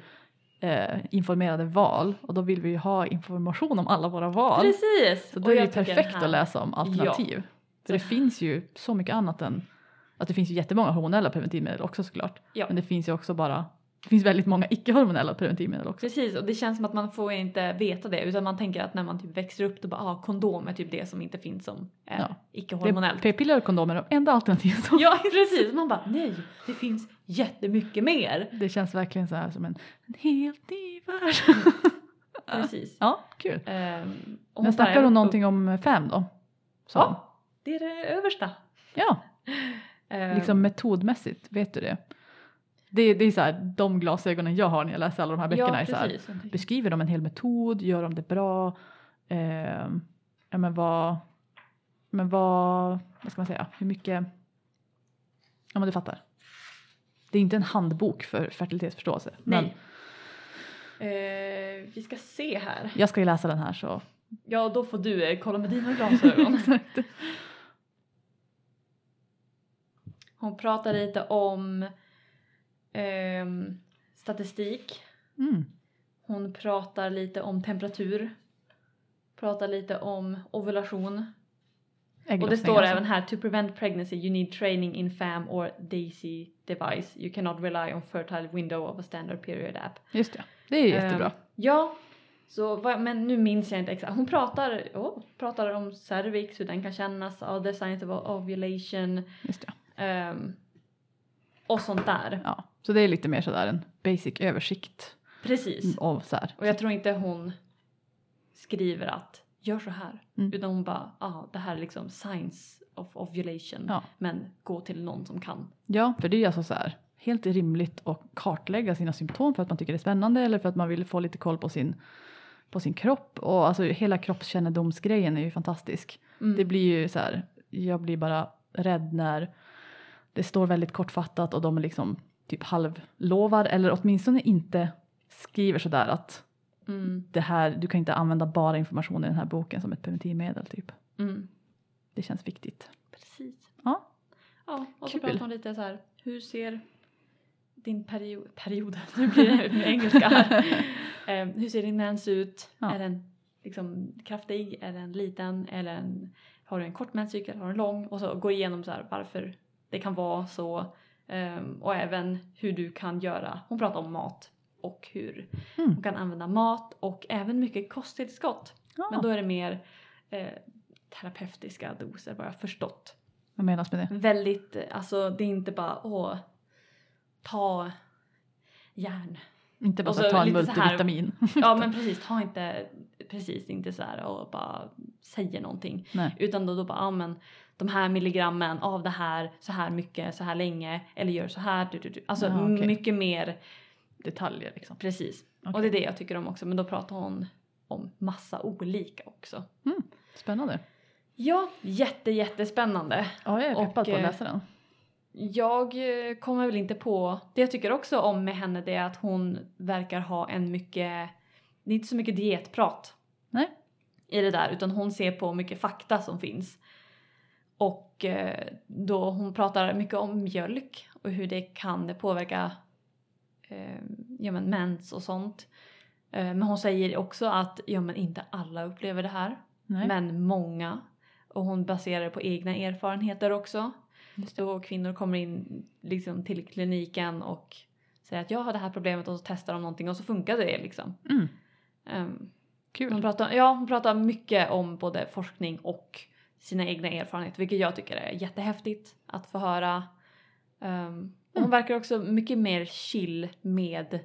eh, informerade val och då vill vi ju ha information om alla våra val. Precis! Så då Och är det ju perfekt att läsa om alternativ. För det finns ju så mycket annat än att det finns ju jättemånga hormonella preventivmedel också såklart. Ja. Men det finns ju också bara, det finns väldigt många icke-hormonella preventivmedel också. Precis, och det känns som att man får inte veta det utan man tänker att när man typ växer upp då bara ah, kondom är typ det som inte finns som är Ja. Är icke-hormonellt. p-piller och kondomer de enda alternativen som Ja precis, man bara nej, det finns jättemycket mer. Det känns verkligen så här som en, en helt ny värld. precis. Ja, kul. Och Men snackar hon någonting om fem då? Så. Ja. Det är det översta. ja, Ehm, liksom metodmässigt, vet du det? Det, det är så här, de glasögonen jag har när jag läser alla de här böckerna ja, är så här, beskriver de en hel metod, gör de det bra? Eh, ja men vad, men vad, vad ska man säga, hur mycket, ja men du fattar. Det är inte en handbok för fertilitetsförståelse. Men Nej. Ehm, vi ska se här. jag ska ju läsa den här så. Ja, då får du eh, kolla med dina glasögon. Hon pratar lite om ehm, statistik. Mm. Hon pratar lite om temperatur. Pratar lite om ovulation. Och det står alltså. även här, to prevent pregnancy you need training in FAM or DAISY device. You cannot rely on fertile window of a standard period app. Just det, det är jättebra. Ehm, ja, så, men nu minns jag inte exakt. Hon pratar, oh, pratar om cervix, hur den kan kännas, oh, the science of ovulation Just det. Ehm, och sånt där. Ja, så det är lite mer sådär en basic översikt Precis. av så här. Och jag tror inte hon skriver att gör så här. Mm. Utan hon bara, ah, det här är liksom science of ovulation. Ja. Men gå till någon som kan. Ja, för det är alltså så här helt rimligt att kartlägga sina symptom för att man tycker det är spännande eller för att man vill få lite koll på sin, på sin kropp. Och alltså hela kroppskännedomsgrejen är ju fantastisk. Mm. Det blir ju så här, jag blir bara rädd när det står väldigt kortfattat och de liksom typ halvlovar eller åtminstone inte skriver sådär att Mm. det här, du kan inte använda bara information i den här boken som ett preventivmedel typ. Mm. Det känns viktigt. Precis. Ja. Ja, och så Kul. pratar hon lite så här, hur ser din period, period, nu blir det med engelska här. Eh, hur ser din mens ut? Ja. Är den liksom kraftig? Är den liten? Eller en, har du en kort menscykel? Har du en lång? Och så gå igenom så här varför det kan vara så. Ehm, och även hur du kan göra. Hon pratar om mat och hur Mm. hon kan använda mat och även mycket kosttillskott. Ja. Men då är det mer eh, terapeutiska doser vad jag förstått. Vad menas med det? Väldigt, eh, alltså det är inte bara åh, ta järn. Inte bara så ta en så här- multivitamin. Ja men precis, ta inte, precis inte så här och bara säger någonting. Nej. Utan då, då bara, ja men de här milligrammen av det här, så här mycket, så här länge, eller gör så här. Du, du, du. Alltså Ja, okej. mycket mer, Detaljer liksom. precis. Okej. Och det är det jag tycker om också, men då pratar hon om massa olika också. Spännande. Ja, jätte jättespännande. Ja, jag är peppad på att eh, läsa den. Jag eh, kommer väl inte på, det jag tycker också om med henne det är att hon verkar ha en mycket, det är inte så mycket dietprat Nej. i det där utan hon ser på mycket fakta som finns. Och eh, då hon pratar mycket om mjölk och hur det kan påverka eh, ja, men mens och sånt. Eh, men hon säger också att ja, men inte alla upplever det här Nej. men många. Och hon baserar det på egna erfarenheter också. Då kvinnor kommer in liksom till kliniken och säger att jag har det här problemet och så testar de någonting och så funkar det liksom. Mm. Um, Kul. hon, pratar, ja, hon pratar mycket om både forskning och sina egna erfarenheter vilket jag tycker är jättehäftigt att få höra. Um, och hon Mm. verkar också mycket mer chill med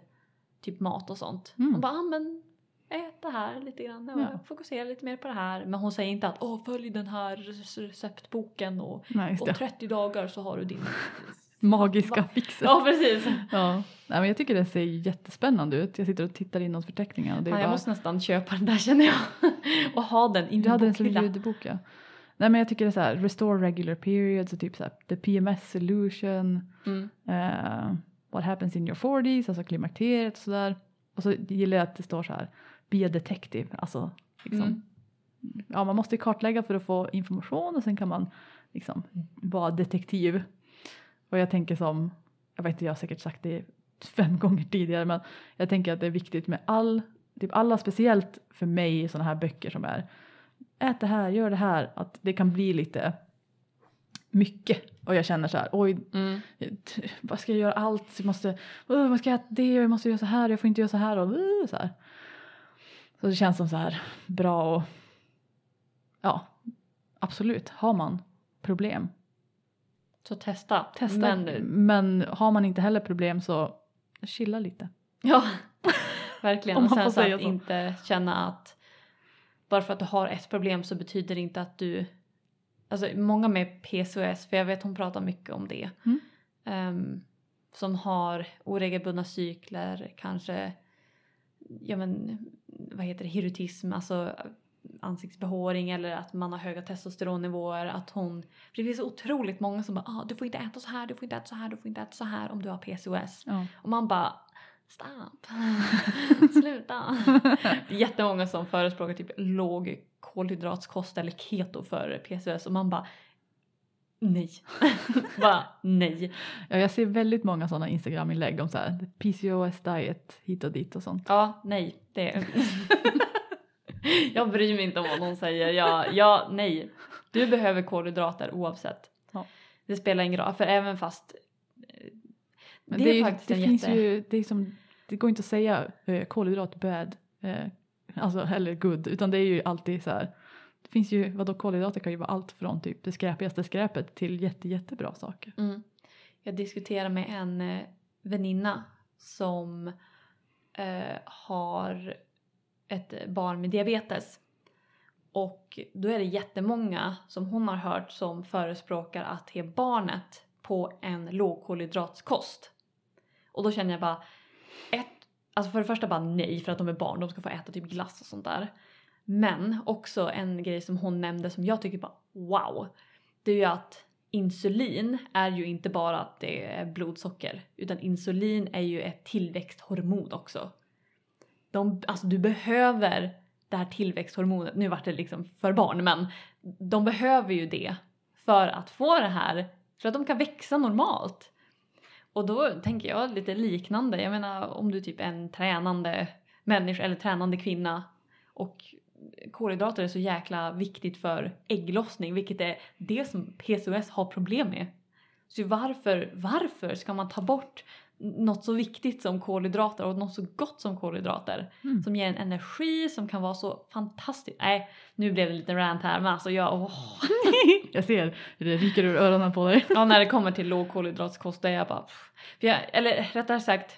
typ mat och sånt. Mm. Hon bara, ah, men ät det här lite grann, ja. Ja. fokusera lite mer på det här. Men hon säger inte att åh följ den här rece- receptboken och Nej, om det. 30 dagar så har du din... Magiska Va? fixet. Ja precis. Ja. Nej, men jag tycker det ser jättespännande ut. Jag sitter och tittar inåt förteckningarna. och Det är Ja, jag bara... måste nästan köpa den där känner jag. och ha den i Du min hade den som ljudbok ja. Nej men jag tycker det är så här, restore regular periods och typ så här, the PMS solution, Mm. eh, what happens in your 40s, alltså klimakteriet och sådär. Och så gillar jag att det står så här, be a detective, alltså liksom, Mm. ja man måste kartlägga för att få information och sen kan man liksom vara detektiv. Och jag tänker som, jag vet inte, jag har säkert sagt det fem gånger tidigare men jag tänker att det är viktigt med all, typ alla speciellt för mig sådana här böcker som är ät det här, gör det här, att det kan bli lite mycket och jag känner så här, oj, Mm. vad ska jag göra allt, jag måste, uh, vad ska jag äta det, jag måste göra så här, jag får inte göra så här och uh, så här. Så det känns som så här bra och ja, absolut, har man problem, Så testa. testa. Men, Men har man inte heller problem så chilla lite. ja. verkligen. Om Och sen så att så. inte känna att bara för att du har ett problem så betyder det inte att du... Alltså många med PCOS, för jag vet hon pratar mycket om det. Mm. ehm, som har oregelbundna cykler, kanske ja men vad heter det, hirutism, alltså ansiktsbehåring eller att man har höga testosteronnivåer. Att hon, för det finns otroligt många som bara ah, du får inte äta så här, du får inte äta så här, du får inte äta så här om du har PCOS. Ja. Och man bara Stopp! Sluta! Det är jättemånga som förespråkar typ låg kolhydratskost eller keto för PCOS och man bara nej. bara nej. Ja, jag ser väldigt många sådana Instagram-inlägg om så här, PCOS diet hit och dit och sånt. Ja, nej. Det Jag bryr mig inte om vad någon säger. Ja, ja, nej. Du behöver kolhydrater oavsett. Ja. Det spelar ingen roll, för även fast det, det, är faktiskt det en finns jätte... ju, det är som, det går inte att säga eh, kolhydrat bad, eh, alltså eller good, utan det är ju alltid så här. Det finns ju, vadå kolhydrater kan ju vara allt från typ det skräpigaste skräpet till jätte, jättebra saker. Mm. Jag diskuterar med en eh, väninna som eh, har ett barn med diabetes. Och då är det jättemånga som hon har hört som förespråkar att ge barnet på en lågkolhydratskost. Och då känner jag bara, ett, alltså för det första bara nej för att de är barn, de ska få äta typ glass och sånt där. Men också en grej som hon nämnde som jag tycker bara wow. Det är ju att insulin är ju inte bara att det är blodsocker utan insulin är ju ett tillväxthormon också. De, alltså du behöver det här tillväxthormonet, nu vart det liksom för barn men de behöver ju det för att få det här, för att de kan växa normalt. Och då tänker jag lite liknande, jag menar om du typ är en tränande människa eller tränande kvinna och kolhydrater är så jäkla viktigt för ägglossning, vilket är det som PCOS har problem med. Så varför, varför ska man ta bort något så viktigt som kolhydrater och något så gott som kolhydrater? Mm. Som ger en energi som kan vara så fantastiskt. Nej, nu blev det en liten rant här men alltså jag, åh. Jag ser hur det ryker ur öronen på dig. Ja, när det kommer till lågkolhydratskost då är jag bara... pff. För jag, eller rättare sagt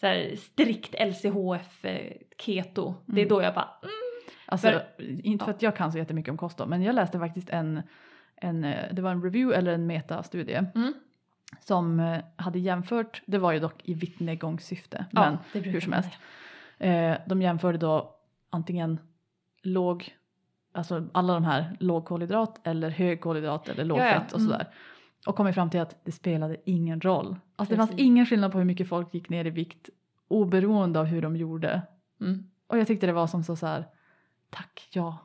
så här, strikt LCHF keto. Det är Mm. då jag bara... Mm. Alltså, För- inte för att jag kan så jättemycket om kost då, men jag läste faktiskt en, en, eh, det var en review eller en metastudie Mm. Som eh, hade jämfört, det var ju dock i vittnegångssyfte, Ja, men det hur som helst. Eh, de jämförde då antingen låg, alltså alla de här lågkolhydrat eller högkolhydrat eller lågfett Ja, ja, och mm. sådär. Och kom fram till att det spelade ingen roll. Alltså det fanns Precis. ingen skillnad på hur mycket folk gick ner i vikt oberoende av hur de gjorde. Mm. Och jag tyckte det var som så, så här, tack, ja.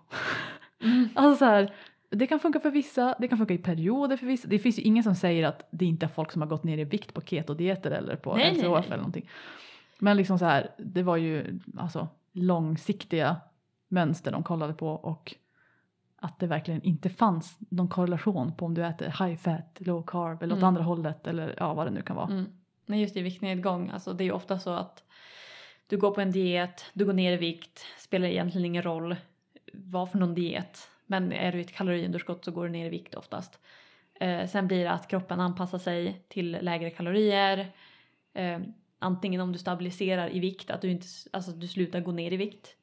Mm. Alltså så här, det kan funka för vissa, det kan funka i perioder för vissa. Det finns ju ingen som säger att det inte är folk som har gått ner i vikt på ketodieter eller på Nej, nej, LCHF nej. eller någonting. Men liksom så här, det var ju alltså långsiktiga mönster de kollade på och att det verkligen inte fanns någon korrelation på om du äter high fat, low carb eller åt Mm. andra hållet eller ja vad det nu kan vara. Mm. Nej, just i viktnedgång, alltså det är ju ofta så att du går på en diet, du går ner i vikt, spelar egentligen ingen roll vad för någon diet. Men är du i ett kaloriunderskott så går du ner i vikt oftast. Eh, sen blir det att kroppen anpassar sig till lägre kalorier. Eh, antingen om du stabiliserar i vikt, att du inte, alltså du slutar gå ner i vikt.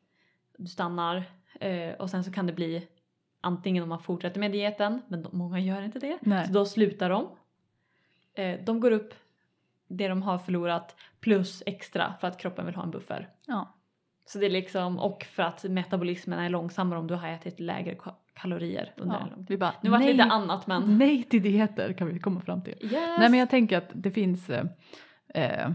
Du stannar eh, och sen så kan det bli antingen om man fortsätter med dieten, men de, många gör inte det. Nej. Så då slutar de. Eh, de går upp det de har förlorat plus extra för att kroppen vill ha en buffer. Ja. Så det är liksom, och för att metabolismen är långsammare om du har ätit lägre kalorier under en Ja. lång tid. Vi bara, Nu var det lite annat men... nej till dieter kan vi komma fram till. Yes. Nej men jag tänker att det finns, eh, eh,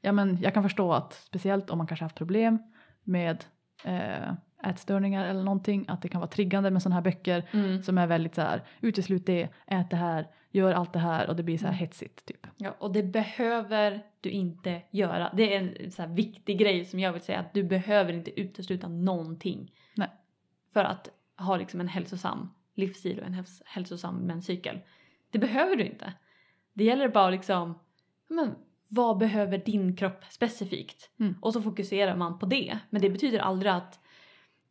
ja men jag kan förstå att speciellt om man kanske haft problem med eh, ätstörningar eller någonting, att det kan vara triggande med sådana här böcker Mm. som är väldigt så här, uteslut det, ät det här, gör allt det här och det blir så här Mm. hetsigt typ. Ja, och det behöver du inte göra. Det är en så viktig grej som jag vill säga att du behöver inte utesluta någonting. Nej. För att ha liksom en hälsosam livsstil och en häls- hälsosam menscykel. Det behöver du inte. Det gäller bara liksom, men vad behöver din kropp specifikt? Mm. Och så fokuserar man på det. Men det betyder aldrig att,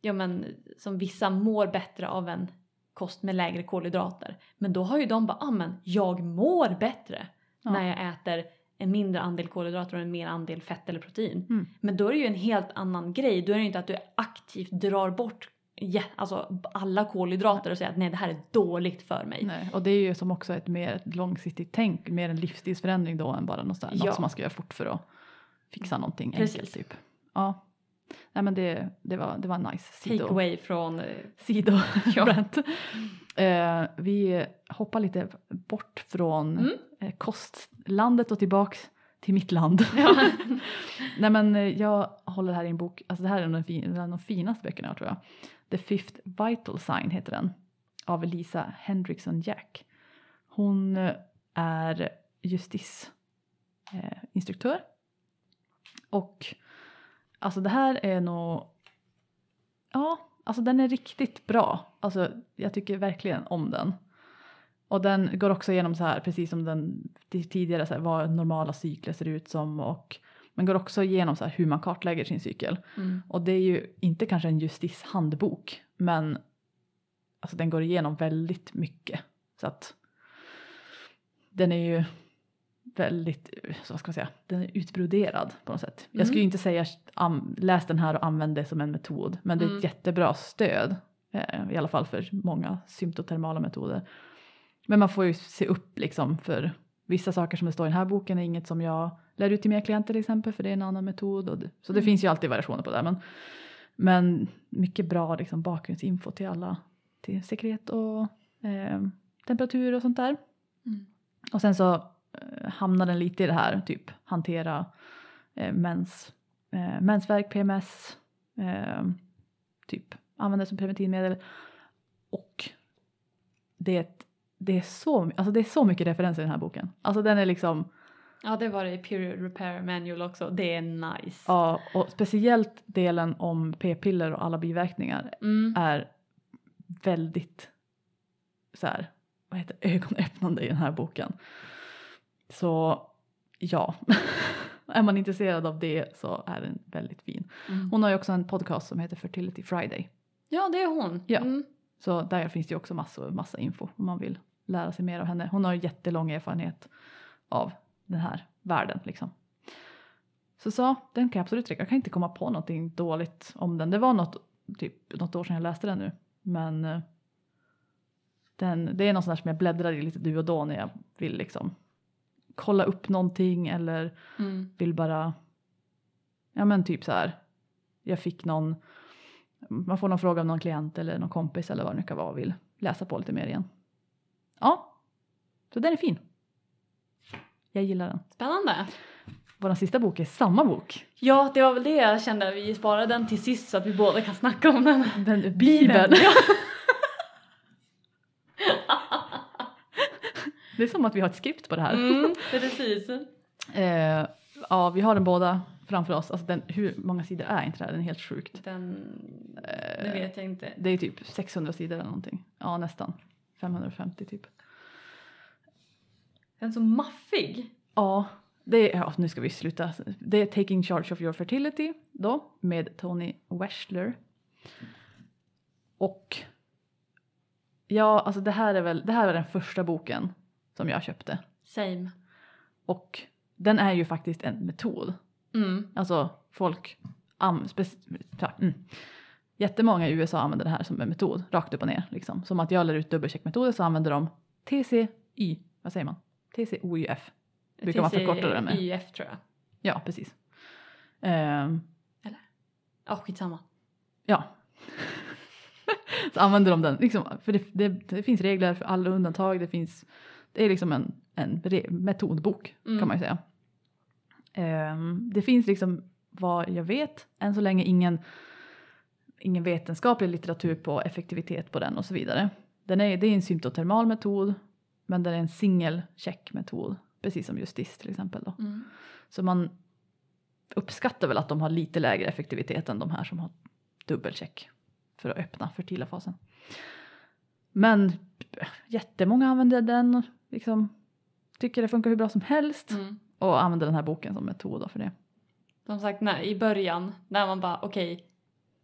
ja men som vissa mår bättre av en kost med lägre kolhydrater. Men då har ju de bara, ah men jag mår bättre Ja. när jag äter en mindre andel kolhydrater och en mer andel fett eller protein. Mm. Men då är det ju en helt annan grej. Då är det ju inte att du aktivt drar bort ja, alltså alla kolhydrater och säger att nej det här är dåligt för mig. Nej, och det är ju som också ett mer långsiktigt tänk, mer en livsstilsförändring då än bara något, där, Ja. något som man ska göra fort för att fixa någonting Precis. enkelt typ. Ja. Nej men det, det, var, det var en nice Take sido. away från... eh, sido Ja. Eh, vi hoppar lite bort från Mm. eh, kostlandet och tillbaks till mitt land. Ja. Nej men eh, jag håller här i en bok, alltså det här är en av de, de finaste böckerna tror jag. The Fifth Vital Sign heter den. Av Lisa Hendrickson Jack. Hon eh, är justisinstruktör. Eh, och alltså det här är nog, ja alltså den är riktigt bra. Alltså jag tycker verkligen om den. Och den går också igenom så här, precis som den tidigare, så här, vad normala cykler ser ut som och men går också igenom så här hur man kartlägger sin cykel. Mm. Och det är ju inte kanske en justishandbok men alltså den går igenom väldigt mycket. Så att den är ju väldigt, så vad ska man säga, den är utbroderad på något sätt. Jag skulle ju Mm. inte säga läs den här och använd det som en metod men det är ett Mm. jättebra stöd. Eh, I alla fall för många symptotermala metoder. Men man får ju se upp liksom för vissa saker som det står i den här boken är inget som jag lär ut till mina klienter till exempel för det är en annan metod. Och det, så det Mm. finns ju alltid variationer på det. Men, men mycket bra liksom, bakgrundsinfo till alla. Till sekret och eh, temperatur och sånt där. Mm. Och sen så eh, hamnar den lite i det här typ hantera eh, mens, eh, mensvärk, PMS, eh, typ använda det som preventivmedel. Och det är, ett, det, är så, alltså det är så mycket referenser i den här boken. Alltså den är liksom Ja det var det i Period Repair Manual också. Det är nice. Ja, och speciellt delen om p-piller och alla biverkningar Mm. är väldigt så här, vad heter ögonöppnande i den här boken. Så ja, är man intresserad av det så är den väldigt fin. Mm. Hon har ju också en podcast som heter Fertility Friday. Ja det är hon. Ja. Mm. Så där finns det ju också massor, massa info om man vill lära sig mer av henne. Hon har jättelång erfarenhet av den här världen liksom. Så så, den kan jag absolut rekommendera. Jag kan inte komma på någonting dåligt om den. Det var något, typ, något år sedan jag läste den nu. Men eh, den, det är något sånt där som jag bläddrar i lite du och då när jag vill liksom kolla upp någonting eller Mm. vill bara, ja men typ så här. Jag fick någon, man får någon fråga av någon klient eller någon kompis eller vad det nu kan vara och vill läsa på lite mer igen. Ja, så den är fin. Jag gillar den. Spännande. Vår sista bok är samma bok. Ja det var väl det jag kände. Vi sparade den till sist så att vi båda kan snacka om den. Den Bibeln. Ja. Det är som att vi har ett skript på det här. Mm, precis. Eh, ja, vi har den båda framför oss. Alltså den, hur många sidor är inte det här? Den är helt sjukt. Den, det Eh, vet jag inte. Det är typ 600 sidor eller någonting. Ja, nästan. 550 typ. Den så maffig. Ja, det är, ja, nu ska vi sluta. Det är Taking Charge of Your Fertility då med Tony Weschler. Och ja, alltså det här är väl, det här är den första boken som jag köpte. Same. Och den är ju faktiskt en metod. Mm. Alltså folk, am, spec- mm. Jättemånga i USA använder det här som en metod, rakt upp och ner. Liksom. Som att jag lär ut dubbelcheckmetoder så använder de TCY, vad säger man? TCOYF. Brukar man förkorta det med. YF tror jag. Ja, precis. Ehm, Ja skitsamma. ja. så använder de den, liksom, för det, det, det finns regler för alla undantag, det finns, det är liksom en, en metodbok Mm. kan man ju säga. Ehm, det finns liksom, vad jag vet, än så länge ingen, ingen vetenskaplig litteratur på effektivitet på den och så vidare. Den är, det är en symptotermal metod, men den är en singelcheckmetod, precis som Justis till exempel. Då. Mm. Så man uppskattar väl att de har lite lägre effektivitet än de här som har dubbelcheck för att öppna fertila fasen. Men jättemånga använder den, liksom, tycker det funkar hur bra som helst Mm. och använder den här boken som metod för det. Som sagt när, i början när man bara okej.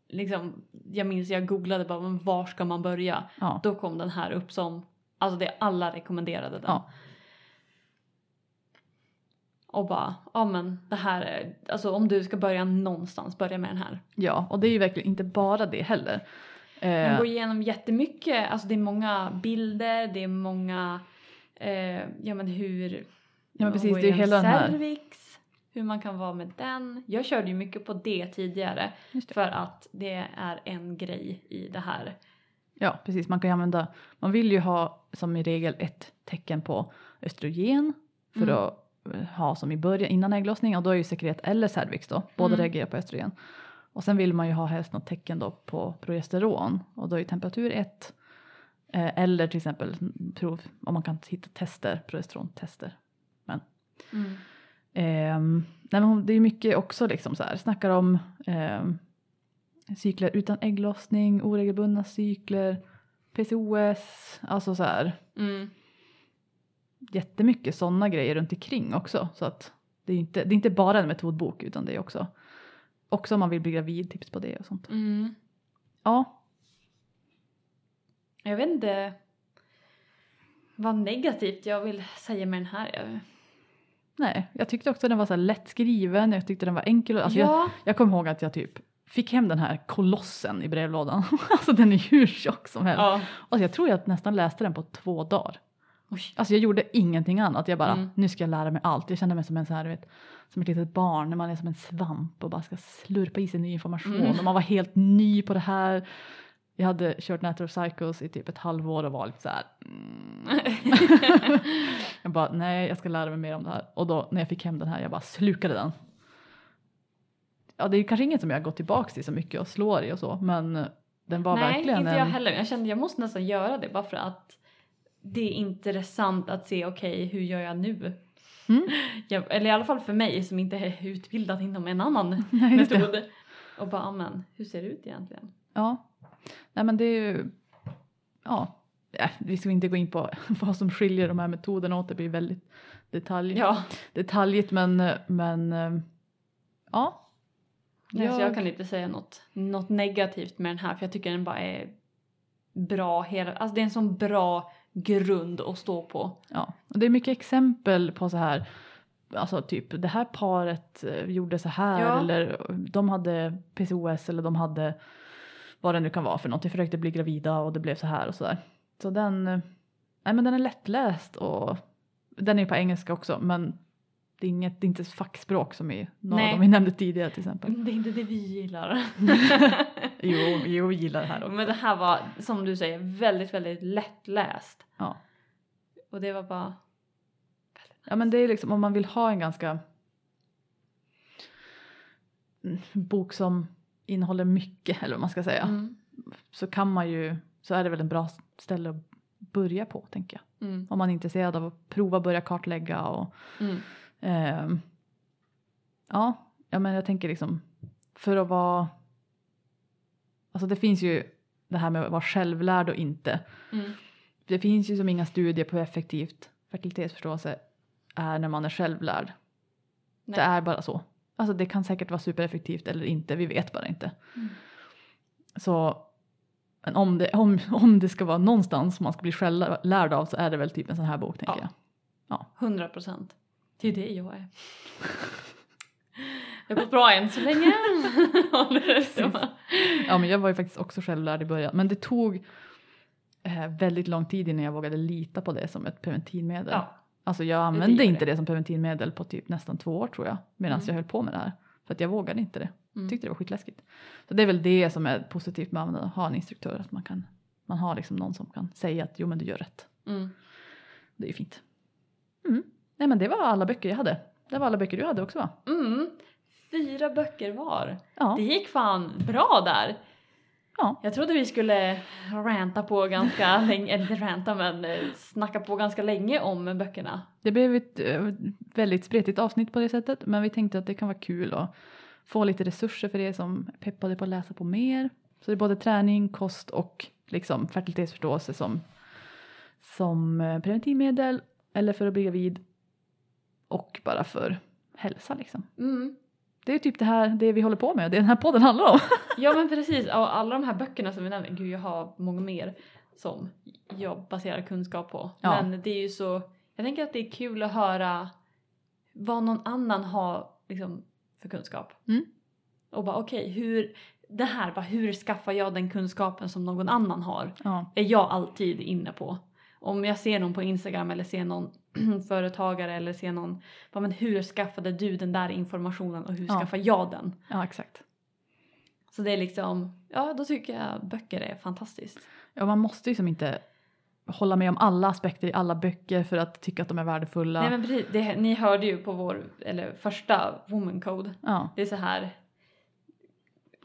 Liksom, jag minns jag googlade bara men var ska man börja? Ja, Då kom den här upp som, alltså det alla rekommenderade den. Ja. och bara, ja men det här är, alltså om du ska börja någonstans, börja med den här. Ja, och det är ju verkligen inte bara det heller. Den Eh, går igenom jättemycket, alltså det är många bilder, det är många, eh, ja men hur ja men precis, det är hela den här. cervix, hur man kan vara med den. Jag körde ju mycket på det tidigare det. för att det är en grej i det här. Ja, precis. Man kan ju använda, man vill ju ha som i regel ett tecken på östrogen för Mm. att ha som i början innan ägglossning och då är ju sekret eller cervix då, båda Mm. reagerar på östrogen. Och sen vill man ju ha helst något tecken då på progesteron och då är temperatur 1 eh, eller till exempel prov om man kan hitta tester, progesterontester. Mm. Ehm, nej men det är mycket också liksom så här, snackar om ehm, cykler utan ägglossning, oregelbundna cykler, PCOS, alltså så här Mm. jättemycket sådana grejer runt omkring också. Så att det är inte, det är inte bara en metodbok utan det är också, också om man vill bli gravid, tips på det och sånt. Mm. Ja, Jag vet inte vad negativt jag vill säga med den här. Jag- nej, jag tyckte också den var så här lätt skriven, jag tyckte den var enkel. Alltså jag, ja, jag kommer ihåg att jag typ fick hem den här kolossen i brevlådan. alltså den är hur tjock som helst. ja. Alltså jag tror jag nästan läste den på två dagar. Oj. Alltså jag gjorde ingenting annat. Jag bara, Mm. nu ska jag lära mig allt. Jag kände mig som en så här, vet, som ett litet barn när man är som en svamp och bara ska slurpa i sig ny information. Mm. Och man var helt ny på det här. Jag hade kört Natural Cycles i typ ett halvår och var lite så här. Mm. jag bara, nej jag ska lära mig mer om det här. Och då när jag fick hem den här, jag bara slukade den. Ja det är kanske inget som jag har gått tillbaka till så mycket och slår i och så. Men den var Nej, verkligen inte en... jag heller. Jag kände jag måste nästan göra det bara för att det är intressant att se okej, hur gör jag nu? Mm. Jag, eller i alla fall för mig som inte är utbildad inom en annan Nej, metod. Och bara, "Ah, men hur ser det ut egentligen? Ja, nej men det är ju, ja, ja, vi ska inte gå in på vad som skiljer de här metoderna åt, det blir väldigt detalj, Ja, detaljigt men, men eh, ja. nej, så jag kan inte säga något, något negativt med den här för jag tycker den bara är bra hela, alltså det är en sån bra grund att stå på. Ja, och det är mycket exempel på så här, alltså typ det här paret eh, gjorde så här Ja. eller de hade PCOS eller de hade vad det nu kan vara för något, de försökte bli gravida och det blev så här och så där. Så den, eh, nej men den är lättläst och den är på engelska också men det är, inget, det är inte fackspråk som i några Nej. av de vi nämnde tidigare till exempel. Det är inte det vi gillar. Jo, jo vi gillar det här också. Men det här var, som du säger, väldigt, väldigt lättläst. Ja. Och det var bara, Ja men det är liksom om man vill ha en ganska mm, bok som innehåller mycket eller vad man ska säga mm, så kan man ju så är det väl en bra ställe att börja på tänker jag. mm, Om man är intresserad av att prova börja kartlägga och mm, ehm, ja, ja men jag tänker liksom för att vara alltså det finns ju det här med att vara självlärd och inte. mm, Det finns ju som inga studier på hur effektivt fertilitetsförståelse är när man är självlärd. Nej. Det är bara så. Alltså det kan säkert vara supereffektivt eller inte, vi vet bara inte. Mm. Så men om, det, om, om det ska vara någonstans man ska bli självlärd av så är det väl typ en sån här bok tänker Ja. jag. 100 procent. Det är det jag är. Det har gått bra än så länge. Ja men jag var ju faktiskt också självlärd i början men det tog eh, väldigt lång tid innan jag vågade lita på det som ett preventivmedel. Ja. Alltså jag använde gör inte det. det som preventivmedel på typ nästan två år tror jag medan Mm. jag höll på med det här. För att jag vågade inte det. Mm. Tyckte det var skitläskigt. Så det är väl det som är positivt med att ha en instruktör. Att man, kan, man har liksom någon som kan säga att jo men du gör rätt. Mm. Det är ju fint. Mm. Nej men det var alla böcker jag hade. Det var alla böcker du hade också va? Mm. Fyra böcker var. Ja. Det gick fan bra där. Ja. Jag trodde vi skulle ranta på ganska länge, eller ranta men eh, snacka på ganska länge om böckerna. Det blev ett eh, väldigt spretigt avsnitt på det sättet. Men vi tänkte att det kan vara kul att få lite resurser för er som peppade på att läsa på mer. Så det är både träning, kost och liksom fertilitetsförståelse som, som eh, preventivmedel eller för att bli gravid. Och bara för hälsa liksom. Mm. Det är typ det här det vi håller på med. Det den här podden handlar om. Ja men precis, och alla de här böckerna som vi nämnde, gud jag har många mer som jag baserar kunskap på. Ja. Men det är ju så, jag tänker att det är kul att höra vad någon annan har liksom, för kunskap. Mm. Och bara okej, hur, det här, bara, hur skaffar jag den kunskapen som någon annan har? Ja. är jag alltid inne på. Om jag ser någon på Instagram eller ser någon företagare eller ser någon, bara, men hur skaffade du den där informationen och hur Ja. skaffar jag den? ja, exakt. Så det är liksom, ja då tycker jag böcker är fantastiskt. Ja, man måste ju som inte hålla med om alla aspekter i alla böcker för att tycka att de är värdefulla. Nej men precis, det, ni hörde ju på vår, eller första Woman Code. ja. Det är så här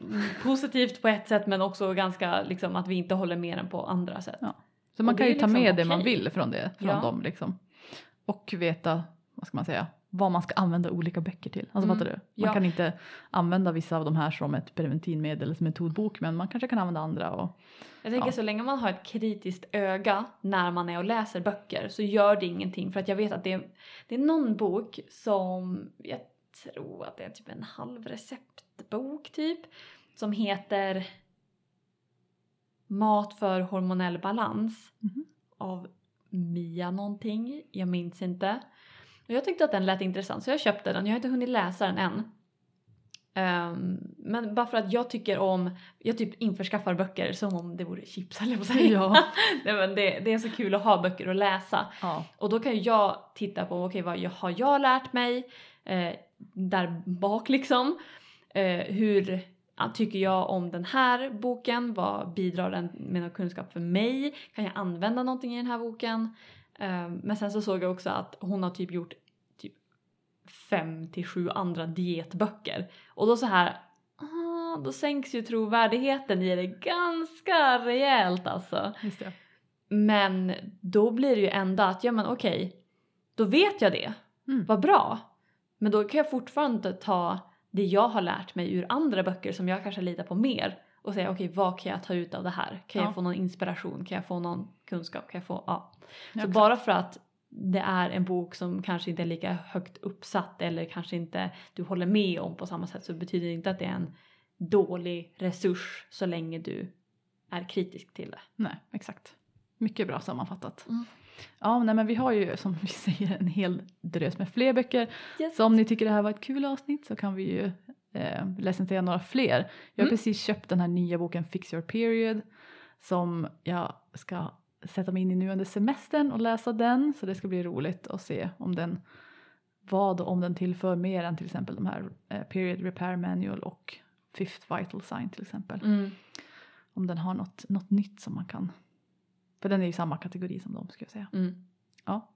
mm, positivt på ett sätt men också ganska liksom att vi inte håller med den på andra sätt. Ja. Så man Och kan ju ta liksom med det man vill från, det, från Ja. dem liksom. Och veta, vad ska man säga, vad man ska använda olika böcker till. Alltså Mm. fattar du? Man Ja. kan inte använda vissa av de här som ett preventivmedelsmetodbok men man kanske kan använda andra. Och, Jag tänker Ja. så länge man har ett kritiskt öga när man är och läser böcker så gör det ingenting för att jag vet att det är, det är någon bok som jag tror att det är typ en halv receptbok typ som heter Mat för hormonell balans Mhm. av Mia någonting, jag minns inte. Och jag tyckte att den lät intressant så jag köpte den, jag har inte hunnit läsa den än. Ehm, men bara för att jag tycker om, jag typ införskaffar böcker som om det vore chips jag på säga. Ja. Nej, men det, det är så kul att ha böcker att läsa. ja. Och då kan ju jag titta på, okej vad jag, har jag lärt mig eh, där bak liksom? Eh, hur tycker jag om den här boken? Vad bidrar den med någon kunskap för mig? Kan jag använda någonting i den här boken? Eh, men sen så såg jag också att hon har typ gjort typ fem till sju andra dietböcker. Och då så här, ah, då sänks ju trovärdigheten i det ganska rejält alltså. Men då blir det ju ändå att, ja men okej, då vet jag det. Mm. Vad bra. Men då kan jag fortfarande ta det jag har lärt mig ur andra böcker som jag kanske litar på mer och säga okej vad kan jag ta ut av det här? Kan Ja. jag få någon inspiration? Kan jag få någon kunskap? Kan jag få, ja. Ja, Så exakt. bara för att det är en bok som kanske inte är lika högt uppsatt eller kanske inte du håller med om på samma sätt så betyder det inte att det är en dålig resurs så länge du är kritisk till det. Nej, exakt. Mycket bra sammanfattat. Mm. Ja, nej, men vi har ju som vi säger en hel drös med fler böcker. Yes. Så om ni tycker det här var ett kul avsnitt så kan vi ju eh, recensera några fler. Jag har Mm. precis köpt den här nya boken Fix your period som jag ska sätta mig in i nu under semestern och läsa den. Så det ska bli roligt att se om den vad om den tillför mer än till exempel de här eh, Period Repair Manual och Fifth Vital Sign till exempel. Mm. Om den har något, något nytt som man kan. För den är i samma kategori som de ska jag säga. Mm. Ja.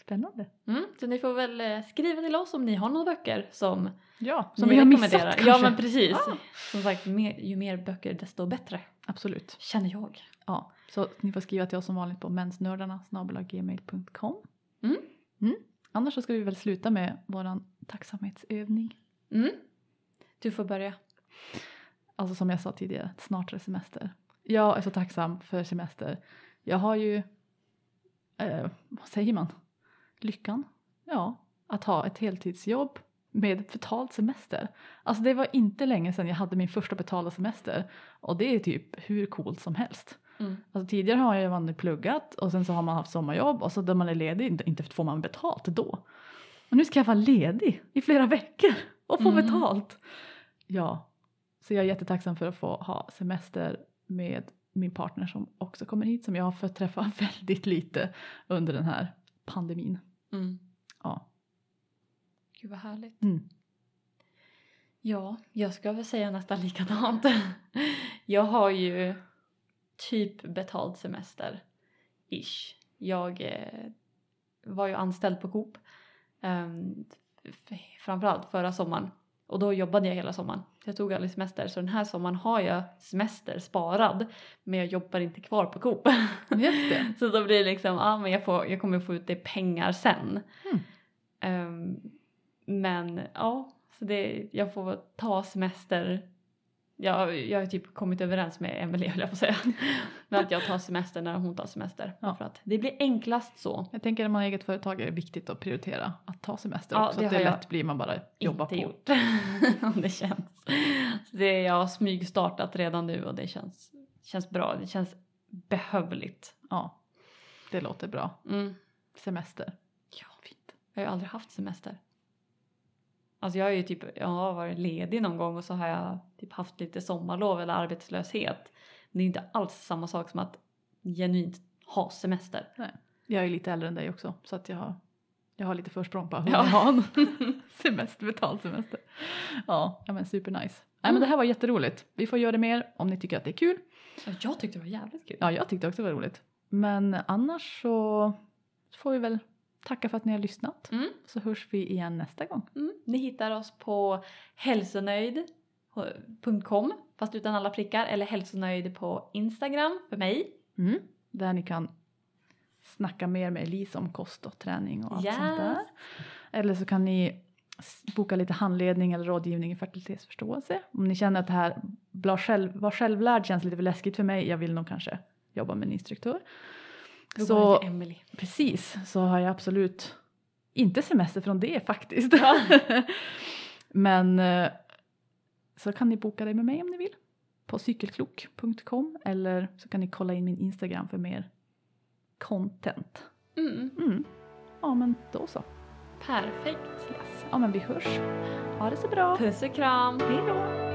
Spännande. Mm, så ni får väl eh, skriva till oss om ni har några böcker som, Ja, ni som vi har missat kanske. Ja men precis. Ah. Som sagt, mer, ju mer böcker desto bättre. Absolut. Känner jag. Ja, så ni får skriva till oss som vanligt på mensnördarna gmail.com. Mm. Mm. Annars så ska vi väl sluta med våran tacksamhetsövning. Mm. Du får börja. Alltså som jag sa tidigare, snart är det semester. Jag är så tacksam för semester. Jag har ju, eh, vad säger man, lyckan, ja, att ha ett heltidsjobb med betald semester. Alltså det var inte länge sedan jag hade min första betalda semester och det är typ hur coolt som helst. Mm. Alltså tidigare har jag man pluggat och sen så har man haft sommarjobb och så när man är ledig inte- får man betalt då. Och nu ska jag vara ledig i flera veckor och få Mm. betalt. Ja, så jag är jättetacksam för att få ha semester med min partner som också kommer hit som jag har fått träffa väldigt lite under den här pandemin. Mm. Ja. Gud vad härligt. Mm. Ja, jag ska väl säga nästan likadant. Jag har ju typ betald semester. Ish. Jag eh, var ju anställd på Coop. Um, framförallt förra sommaren. Och då jobbade jag hela sommaren. Jag tog aldrig semester. Så den här sommaren har jag semester sparad. Men jag jobbar inte kvar på Coop. Just det. Så då blir det liksom, ja men jag, får, jag kommer få ut det pengar sen. Mm. Ehm, men ja, så det, jag får ta semester. Jag, jag har typ kommit överens med Emelie höll jag på att säga. Men att jag tar semester när hon tar semester. Ja. För att det blir enklast så. Jag tänker när man har eget företag är det viktigt att prioritera att ta semester Ja, också. det Att det lätt blir man bara jobba inte på. gjort. Om det känns. Så det, jag har smygstartat redan nu och det känns, känns bra. Det känns behövligt. Ja, det låter bra. Mm. Semester. Ja. Fint. Jag har ju aldrig haft semester. Alltså jag har ju typ, jag har varit ledig någon gång och så har jag typ haft lite sommarlov eller arbetslöshet. Men det är inte alls samma sak som att genuint ha semester. Jag är lite äldre än dig också så att jag har, jag har lite försprång på att Ja. ha en semester, betald semester. Ja, men supernice. Nej men det här var jätteroligt. Vi får göra det mer om ni tycker att det är kul. Ja, Jag tyckte det var jävligt kul. Ja, jag tyckte också det var roligt. Men annars så får vi väl tacka för att ni har lyssnat. Mm. Så hörs vi igen nästa gång. Mm. Ni hittar oss på hälsonöjd.com fast utan alla prickar eller hälsonöjd på Instagram för mig. Mm. Där ni kan snacka mer med Elisa om kost och träning och allt Yes. sånt där. Eller så kan ni boka lite handledning eller rådgivning i fertilitetsförståelse. Om ni känner att det här var, själv, var självlärd känns lite för läskigt för mig, jag vill nog kanske jobba med en instruktör. Då Så- går till Emily. Precis, så har jag absolut inte semester från det faktiskt. Men eh, så kan ni boka det med mig om ni vill. På cykelklok.com eller så kan ni kolla in min Instagram för mer content. Mm. Mm. Ja men då så. Perfekt. Yes. Ja men vi hörs. Ha det så bra. Puss och kram. Hej då.